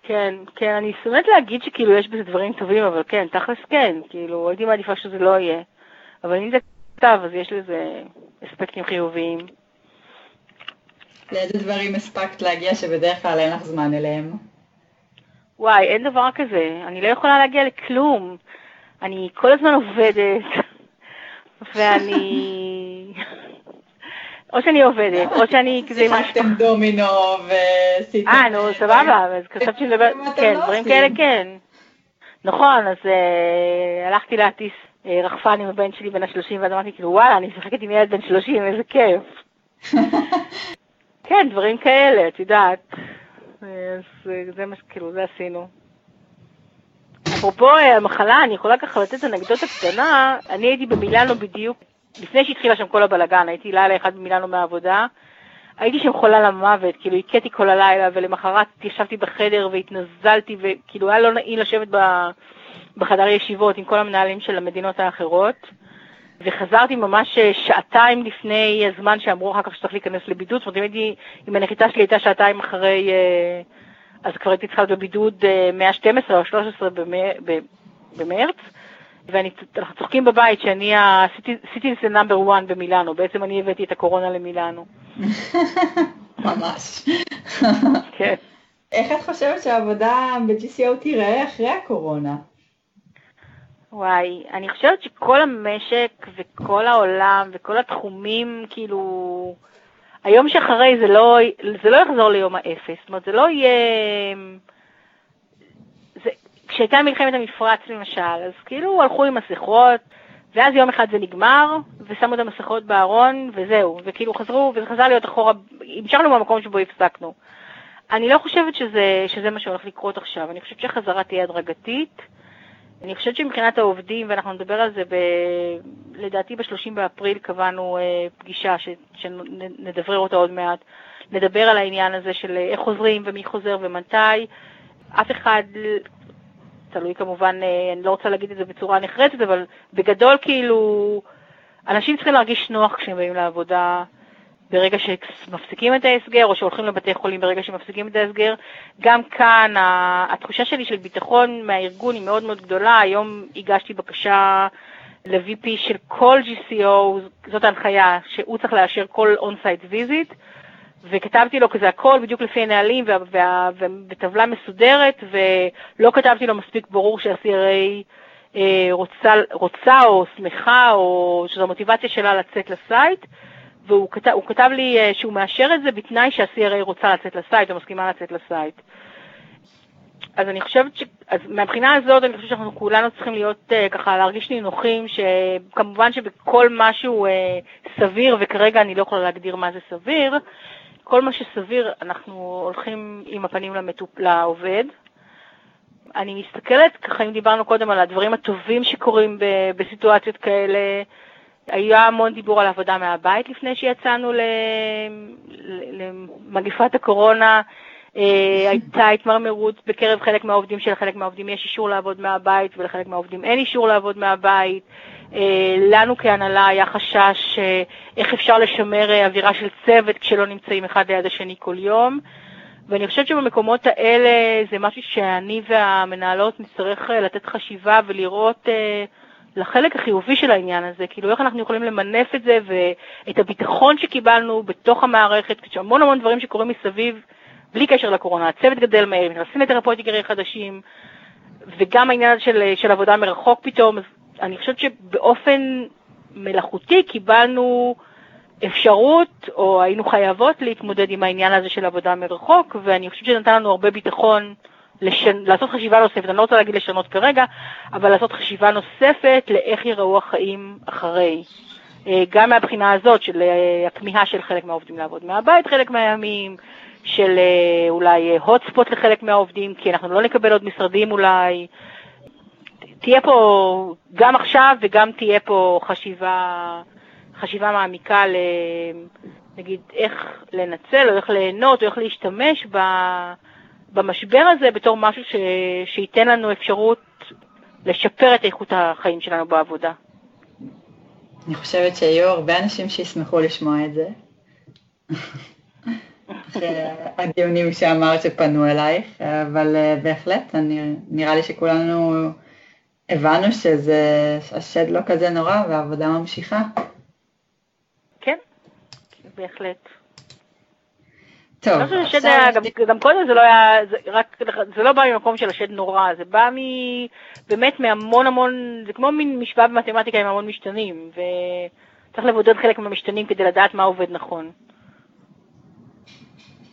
כן, כן, אני שונאת להגיד שכאילו יש בזה דברים טובים, אבל כן, תכלס כן, כאילו, הייתי מעדיפה שזה לא יהיה. אבל אם זה כתב, אז יש לזה אספקטים חיוביים. לאיזה דברים הספקת להגיע שבדרך כלל אין לך זמן אליהם? וואי, אין דבר כזה. אני לא יכולה להגיע לכלום. אני כל הזמן עובדת, ואני... או שאני עובדת, או שאני כזה... שיחקתם דומינו ועשיתם... אה, נו, סבבה, אז חשבתי לדבר... כן, לא דברים כאלה כן. נכון, אז אה, הלכתי להטיס אה, רחפן עם הבן שלי בן ה-30, ואז אמרתי, כאילו, וואלה, אני משחקת עם ילד בן 30, איזה כיף. כן, דברים כאלה, את יודעת. אז זה מה שכאילו, זה עשינו. אפרופו אה, המחלה, אני יכולה ככה לתת אנקדוטה קטנה, אני הייתי במילאנו בדיוק, לפני שהתחילה שם כל הבלגן, הייתי לילה אחד במילאנו מהעבודה, הייתי שם חולה למוות, כאילו הכיתי כל הלילה, ולמחרת ישבתי בחדר והתנזלתי, וכאילו היה לא נעים לשבת בחדר ישיבות עם כל המנהלים של המדינות האחרות. וחזרתי ממש אה, שעתיים לפני הזמן שאמרו אחר כך שצריך להיכנס לבידוד, זאת אומרת, אם הייתי, אם הנחיתה שלי הייתה שעתיים אחרי, אה, אז כבר הייתי צריכה להיות בבידוד מה-12 או 13 במרץ, ואנחנו צוחקים בבית שאני ה-citizen number one במילאנו, בעצם אני הבאתי את הקורונה למילאנו. ממש. כן. איך את חושבת שהעבודה ב-GCO תיראה אחרי הקורונה? וואי, אני חושבת שכל המשק וכל העולם וכל התחומים, כאילו, היום שאחרי זה לא, זה לא יחזור ליום האפס. זאת אומרת, זה לא יהיה... זה... כשהייתה מלחמת המפרץ למשל, אז כאילו הלכו עם מסכות, ואז יום אחד זה נגמר, ושמו את המסכות בארון, וזהו. וכאילו חזרו, וזה חזר להיות אחורה, המשכנו במקום שבו הפסקנו. אני לא חושבת שזה, שזה מה שהולך לקרות עכשיו. אני חושבת שהחזרה תהיה הדרגתית. אני חושבת שמבחינת העובדים, ואנחנו נדבר על זה, ב... לדעתי ב-30 באפריל קבענו אה, פגישה ש... שנדברר אותה עוד מעט, נדבר על העניין הזה של איך חוזרים ומי חוזר ומתי. אף אחד, תלוי כמובן, אה, אני לא רוצה להגיד את זה בצורה נחרצת, אבל בגדול כאילו, אנשים צריכים להרגיש נוח כשהם באים לעבודה. ברגע שמפסיקים את ההסגר, או שהולכים לבתי חולים ברגע שמפסיקים את ההסגר. גם כאן התחושה שלי של ביטחון מהארגון היא מאוד מאוד גדולה. היום הגשתי בקשה ל-VP של כל GCO, זאת ההנחיה, שהוא צריך לאשר כל on-site visit, וכתבתי לו כזה הכל בדיוק לפי הנהלים ובטבלה מסודרת, ולא כתבתי לו מספיק ברור שה-CRA אה, רוצה, רוצה או שמחה, או שזו המוטיבציה שלה לצאת ל site. והוא כתב, כתב לי אה, שהוא מאשר את זה בתנאי שה-CRA רוצה לצאת ל site או מסכימה לצאת ל site. אז אני חושבת ש... אז מהבחינה הזאת אני חושבת שאנחנו כולנו צריכים להיות uh, ככה, להרגיש נינוחים, שכמובן שבכל משהו uh, סביר, וכרגע אני לא יכולה להגדיר מה זה סביר, כל מה שסביר אנחנו הולכים עם הפנים למטופ... לעובד. אני מסתכלת, ככה אם דיברנו קודם על הדברים הטובים שקורים ב... בסיטואציות כאלה, היה המון דיבור על עבודה מהבית לפני שיצאנו למגפת הקורונה. אה, הייתה התמרמרות בקרב חלק מהעובדים שלחלק מהעובדים יש אישור לעבוד מהבית ולחלק מהעובדים אין אישור לעבוד מהבית. אה, לנו כהנהלה היה חשש אה, איך אפשר לשמר אווירה של צוות כשלא נמצאים אחד ליד השני כל יום. ואני חושבת שבמקומות האלה זה משהו שאני והמנהלות נצטרך לתת חשיבה ולראות לחלק החיובי של העניין הזה, כאילו איך אנחנו יכולים למנף את זה ואת הביטחון שקיבלנו בתוך המערכת, יש המון המון דברים שקורים מסביב בלי קשר לקורונה, הצוות גדל מהר, נכנסים לתרפויטיקרים חדשים, וגם העניין הזה של, של עבודה מרחוק פתאום, אז אני חושבת שבאופן מלאכותי קיבלנו אפשרות, או היינו חייבות להתמודד עם העניין הזה של עבודה מרחוק, ואני חושבת שזה נתן לנו הרבה ביטחון לשנ... לעשות חשיבה נוספת, אני לא רוצה להגיד לשנות כרגע, אבל לעשות חשיבה נוספת לאיך ייראו החיים אחרי. אה, גם מהבחינה הזאת של אה, הכמיהה של חלק מהעובדים לעבוד מהבית חלק מהימים, של אה, אולי hot לחלק מהעובדים, כי אנחנו לא נקבל עוד משרדים אולי. תהיה פה, גם עכשיו וגם תהיה פה חשיבה, חשיבה מעמיקה ל... נגיד איך לנצל או איך ליהנות או איך להשתמש ב... במשבר הזה בתור משהו ש... שייתן לנו אפשרות לשפר את איכות החיים שלנו בעבודה. אני חושבת שיהיו הרבה אנשים שישמחו לשמוע את זה. הדיונים שאמרת שפנו אלייך, אבל אה, בהחלט, אני, נראה לי שכולנו הבנו שזה, השד לא כזה נורא והעבודה ממשיכה. כן, בהחלט. טוב, לא עכשיו... היה, גם, גם קודם זה לא היה, זה, רק, זה לא בא ממקום של השד נורא, זה בא מ, באמת מהמון המון, זה כמו מין משוואה במתמטיקה עם המון משתנים, וצריך לבודד חלק מהמשתנים כדי לדעת מה עובד נכון.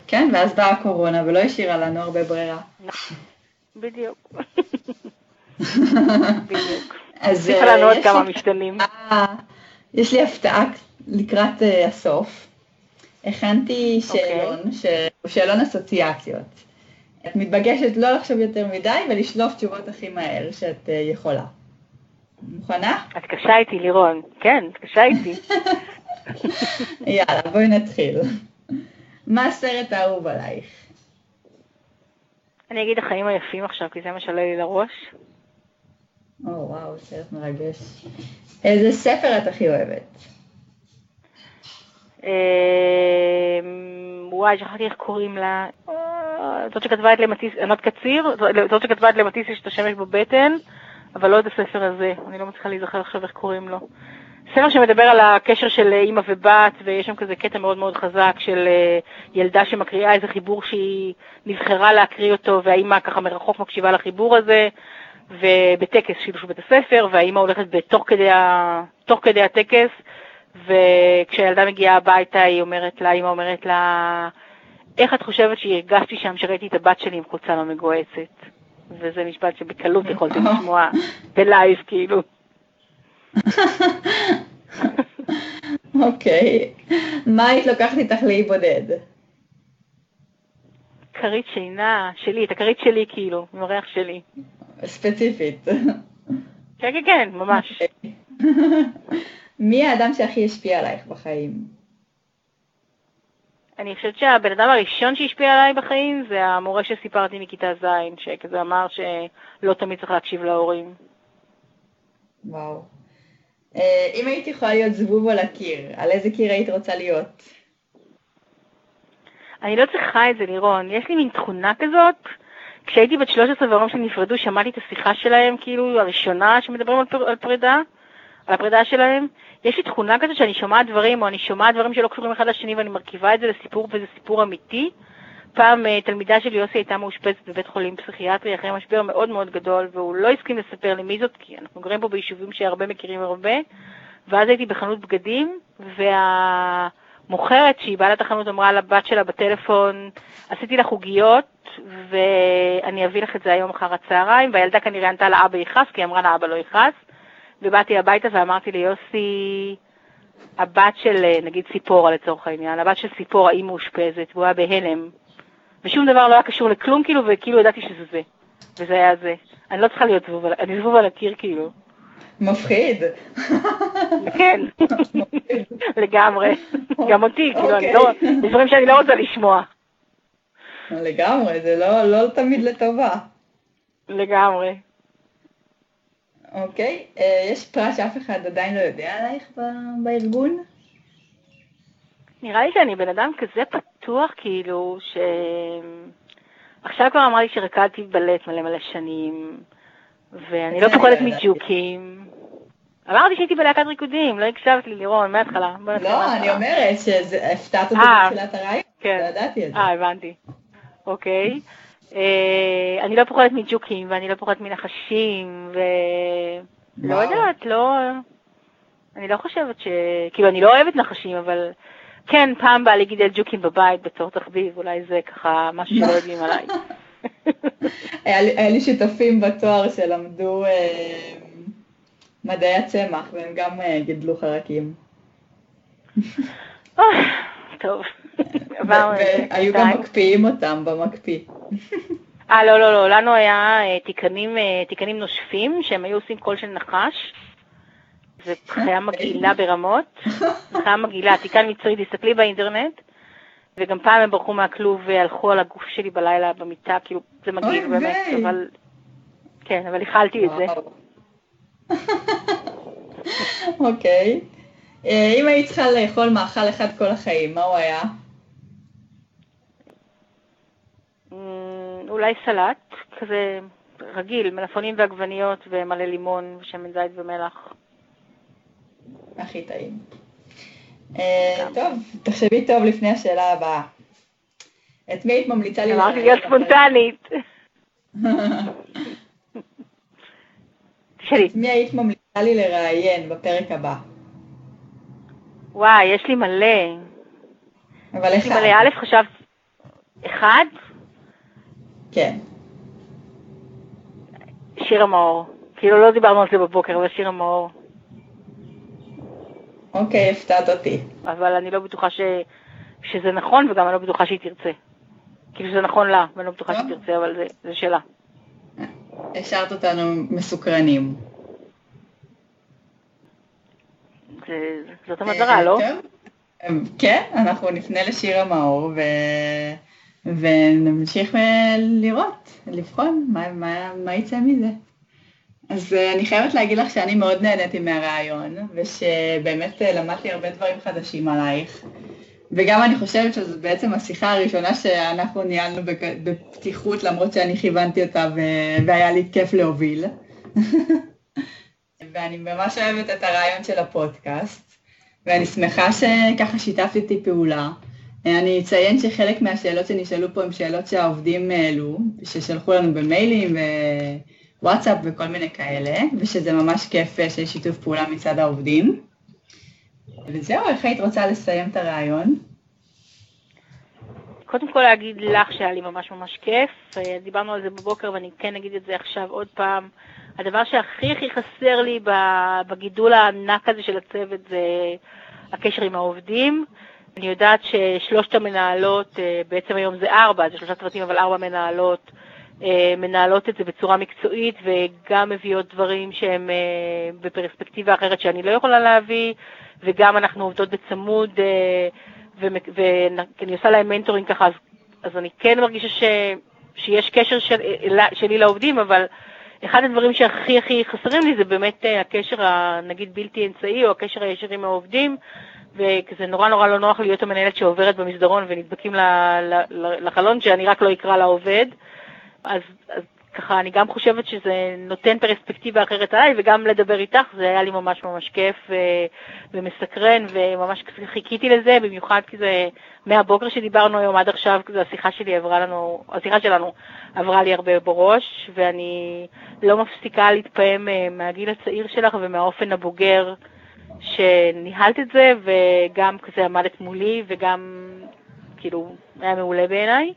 כן, ואז באה הקורונה ולא השאירה לנו הרבה ברירה. נכון, בדיוק. בדיוק. אז יש לנו עוד כמה משתנים. יש לי הפתעה לקראת uh, הסוף. הכנתי אוקיי. שאלון, okay. שהוא שאלון אסוציאציות. את מתבקשת לא לחשוב יותר מדי ולשלוף תשובות הכי מהר שאת uh, יכולה. מוכנה? את קשה איתי, לירון. כן, את קשה איתי. יאללה, בואי נתחיל. מה הסרט האהוב עלייך? אני אגיד החיים היפים עכשיו, כי זה מה שעולה לי לראש. או, וואו, סרט מרגש. איזה ספר את הכי אוהבת? אמ, וואי, שכחתי איך קוראים לה. זאת שכתבה את למטיס, ענת קציר, זאת שכתבה את למטיס יש את השמש בבטן, אבל לא את הספר הזה, אני לא מצליחה להיזכר עכשיו איך קוראים לו. ספר שמדבר על הקשר של אימא ובת, ויש שם כזה קטע מאוד מאוד חזק של אה, ילדה שמקריאה איזה חיבור שהיא נבחרה להקריא אותו, והאימא ככה מרחוק מקשיבה לחיבור הזה, ובטקס שילוש בית הספר, והאימא הולכת בתוך כדי, ה... כדי הטקס, וכשהילדה מגיעה הביתה היא אומרת לה, אימא אומרת לה, איך את חושבת שהרגשתי שם שראיתי את הבת שלי עם חולצה לא מגוהצת? וזה משפט שבקלות יכולתי לשמוע בלייב, כאילו. אוקיי. מה היית לוקחת איתך לאי בודד? כרית שינה שלי, את הכרית שלי כאילו, עם הריח שלי. ספציפית. כן, כן, כן, ממש. מי האדם שהכי השפיע עלייך בחיים? אני חושבת שהבן אדם הראשון שהשפיע עליי בחיים זה המורה שסיפרתי מכיתה ז', שכזה אמר שלא תמיד צריך להקשיב להורים. וואו. אה, אם היית יכולה להיות זבוב על הקיר, על איזה קיר היית רוצה להיות? אני לא צריכה את זה, לירון. יש לי מין תכונה כזאת. כשהייתי בת 13 והורים שלי נפרדו, שמעתי את השיחה שלהם, כאילו, הראשונה שמדברים על, פר, על פרידה, על הפרידה שלהם. יש לי תכונה כזאת שאני שומעת דברים, או אני שומעת דברים שלא קשורים אחד לשני ואני מרכיבה את זה לסיפור, וזה סיפור אמיתי. פעם אה, תלמידה של יוסי הייתה מאושפזת בבית חולים פסיכיאטרי אחרי משבר מאוד מאוד גדול, והוא לא הסכים לספר לי מי זאת, כי אנחנו גרים פה ביישובים שהרבה מכירים הרבה, ואז הייתי בחנות בגדים, והמוכרת שהיא בעלת החנות אמרה לבת שלה בטלפון, עשיתי לך עוגיות, ואני אביא לך את זה היום אחר הצהריים, והילדה כנראה ענתה לאבא יכעס, כי היא אמרה לאבא לא יכעס, ובאתי הביתה ואמרתי ליוסי, הבת של, נגיד ציפורה לצורך העניין, הבת של ציפורה היא מאושפזת, והוא היה בהלם, ושום דבר לא היה קשור לכלום כאילו, וכאילו ידעתי שזה זה, וזה היה זה. אני לא צריכה להיות זבוב, אני זבוב על הקיר כאילו. מפחיד. כן, לגמרי. גם אותי, כאילו, אני לא, יש דברים שאני לא רוצה לשמוע. לגמרי, זה לא, לא תמיד לטובה. לגמרי. אוקיי, אה, יש פרט שאף אחד עדיין לא יודע עלייך בארגון? נראה לי שאני בן אדם כזה פתוח, כאילו, ש... עכשיו כבר אמרה לי שרקדתי בלט מלא מלא שנים, ואני לא פוחדת מג'וקים. אמרתי שהייתי בלהקת ריקודים, לא הקשבת לי, לירון, מההתחלה. לא, אני אומרת שהפתעת אותי אה, בתחילת הרעיון, כן. לא ידעתי את זה. אה, הבנתי. אוקיי. אה, אני לא פוחדת מג'וקים, ואני לא פוחדת מנחשים, ולא יודעת, לא... אני לא חושבת ש... כאילו, אני לא אוהבת נחשים, אבל כן, פעם בא לי גידל ג'וקים בבית בתור תחביב, אולי זה ככה משהו שלא יודעים עליי. היה לי שותפים בתואר שלמדו אה, מדעי הצמח, והם גם אה, גידלו חרקים. טוב. והיו גם מקפיאים אותם במקפיא. אה, לא, לא, לא, לנו היה אה, תיקנים, תיקנים נושפים, שהם היו עושים קול של נחש. זה חיה מגעילה ברמות, חיה מגעילה, תיקן מצרי, תסתכלי באינטרנט, וגם פעם הם ברחו מהכלוב והלכו על הגוף שלי בלילה במיטה, כאילו, זה מגעיל באמת, אבל... כן, אבל איכלתי את זה. אוקיי. אה, אם היית צריכה לאכול מאכל אחד כל החיים, מה הוא היה? אולי סלט, כזה רגיל, מלפונים ועגבניות ומלא לימון ושמן זית ומלח. הכי טעים. אה, טוב, תחשבי טוב לפני השאלה הבאה. את מי היית ממליצה לי? אמרתי להיות ספונטנית. את מי היית ממליצה לי לראיין בפרק הבא? וואי, יש לי מלא. אבל אחד. יש לי מלא. א', חשבת... אחד? כן. שיר המאור. כאילו לא דיברנו על זה בבוקר, אבל שיר המאור. אוקיי, הפתעת אותי. אבל אני לא בטוחה ש... שזה נכון, וגם אני לא בטוחה שהיא תרצה. כאילו שזה נכון לה, ואני לא בטוחה שהיא תרצה, אבל זה, זה שלה. השארת אותנו מסוקרנים. זה, זאת המטרה, לא? כן, אנחנו נפנה לשיר המאור ו... ונמשיך לראות, לבחון מה, מה, מה יצא מזה. אז אה, אני חייבת להגיד לך שאני מאוד נהניתי מהרעיון, ושבאמת אה, למדתי הרבה דברים חדשים עלייך. וגם אני חושבת שזו בעצם השיחה הראשונה שאנחנו ניהלנו בפתיחות, למרות שאני כיוונתי אותה והיה לי כיף להוביל. ואני ממש אוהבת את הרעיון של הפודקאסט, ואני שמחה שככה שיתפתי פעולה. אני אציין שחלק מהשאלות שנשאלו פה הן שאלות שהעובדים העלו, ששלחו לנו במיילים ווואטסאפ וכל מיני כאלה, ושזה ממש כיף שיש שיתוף פעולה מצד העובדים. וזהו, איך היית רוצה לסיים את הרעיון? קודם כל להגיד לך שהיה לי ממש ממש כיף, דיברנו על זה בבוקר ואני כן אגיד את זה עכשיו עוד פעם. הדבר שהכי הכי חסר לי בגידול הענק הזה של הצוות זה הקשר עם העובדים. אני יודעת ששלושת המנהלות, אה, בעצם היום זה ארבע, זה שלושה צוותים אבל ארבע מנהלות, אה, מנהלות את זה בצורה מקצועית וגם מביאות דברים שהם אה, בפרספקטיבה אחרת שאני לא יכולה להביא, וגם אנחנו עובדות בצמוד, ואני עושה להם מנטורינג ככה, אז, אז אני כן מרגישה ש, שיש קשר של, שלי לעובדים, אבל אחד הדברים שהכי הכי חסרים לי זה באמת הקשר הנגיד בלתי אמצעי, או הקשר הישיר עם העובדים, וכזה נורא נורא לא נוח להיות המנהלת שעוברת במסדרון ונדבקים לחלון שאני רק לא אקרא לעובד. אז, אז ככה, אני גם חושבת שזה נותן פרספקטיבה אחרת עליי, וגם לדבר איתך, זה היה לי ממש ממש כיף ו, ומסקרן, וממש חיכיתי לזה, במיוחד כי זה מהבוקר שדיברנו היום עד עכשיו, כזה השיחה שלי עברה לנו, השיחה שלנו עברה לי הרבה בראש, ואני לא מפסיקה להתפעם אה, מהגיל הצעיר שלך ומהאופן הבוגר שניהלת את זה, וגם כזה עמדת מולי, וגם, כאילו, היה מעולה בעיניי.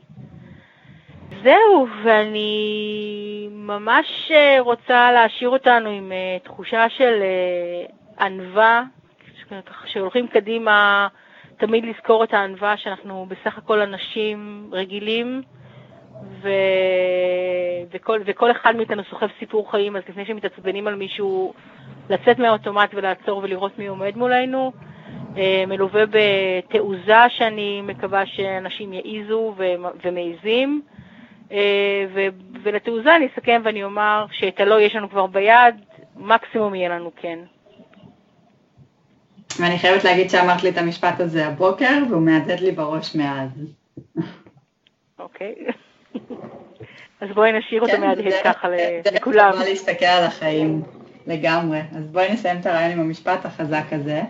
וזהו, ואני ממש רוצה להשאיר אותנו עם תחושה של ענווה, שהולכים קדימה, תמיד לזכור את הענווה שאנחנו בסך הכל אנשים רגילים, ו... וכל, וכל אחד מאיתנו סוחב סיפור חיים, אז לפני שמתעצבנים על מישהו, לצאת מהאוטומט ולעצור ולראות מי עומד מולנו. אה, מלווה בתעוזה שאני מקווה שאנשים יעיזו ומעיזים. אה, ולתעוזה אני אסכם ואני אומר שאת הלא יש לנו כבר ביד, מקסימום יהיה לנו כן. ואני חייבת להגיד שאמרת לי את המשפט הזה הבוקר, והוא מהדהד לי בראש מאז. אוקיי. אז בואי נשאיר אותו כן, מהדהד ככה לכולם. זה להסתכל על החיים לגמרי. אז בואי נסיים את הרעיון עם המשפט החזק הזה.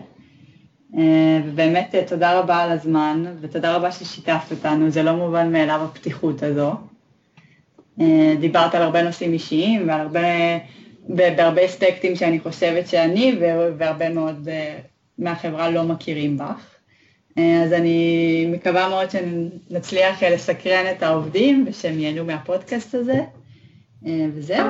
אה, ובאמת אה, תודה רבה על הזמן, ותודה רבה ששיתפת אותנו, זה לא מובן מאליו הפתיחות הזו. אה, דיברת על הרבה נושאים אישיים ועל הרבה, בהרבה אספקטים שאני חושבת שאני והרבה מאוד מהחברה לא מכירים בך. אז אני מקווה מאוד שנצליח לסקרן את העובדים ושהם ייהנו מהפודקאסט הזה, וזהו.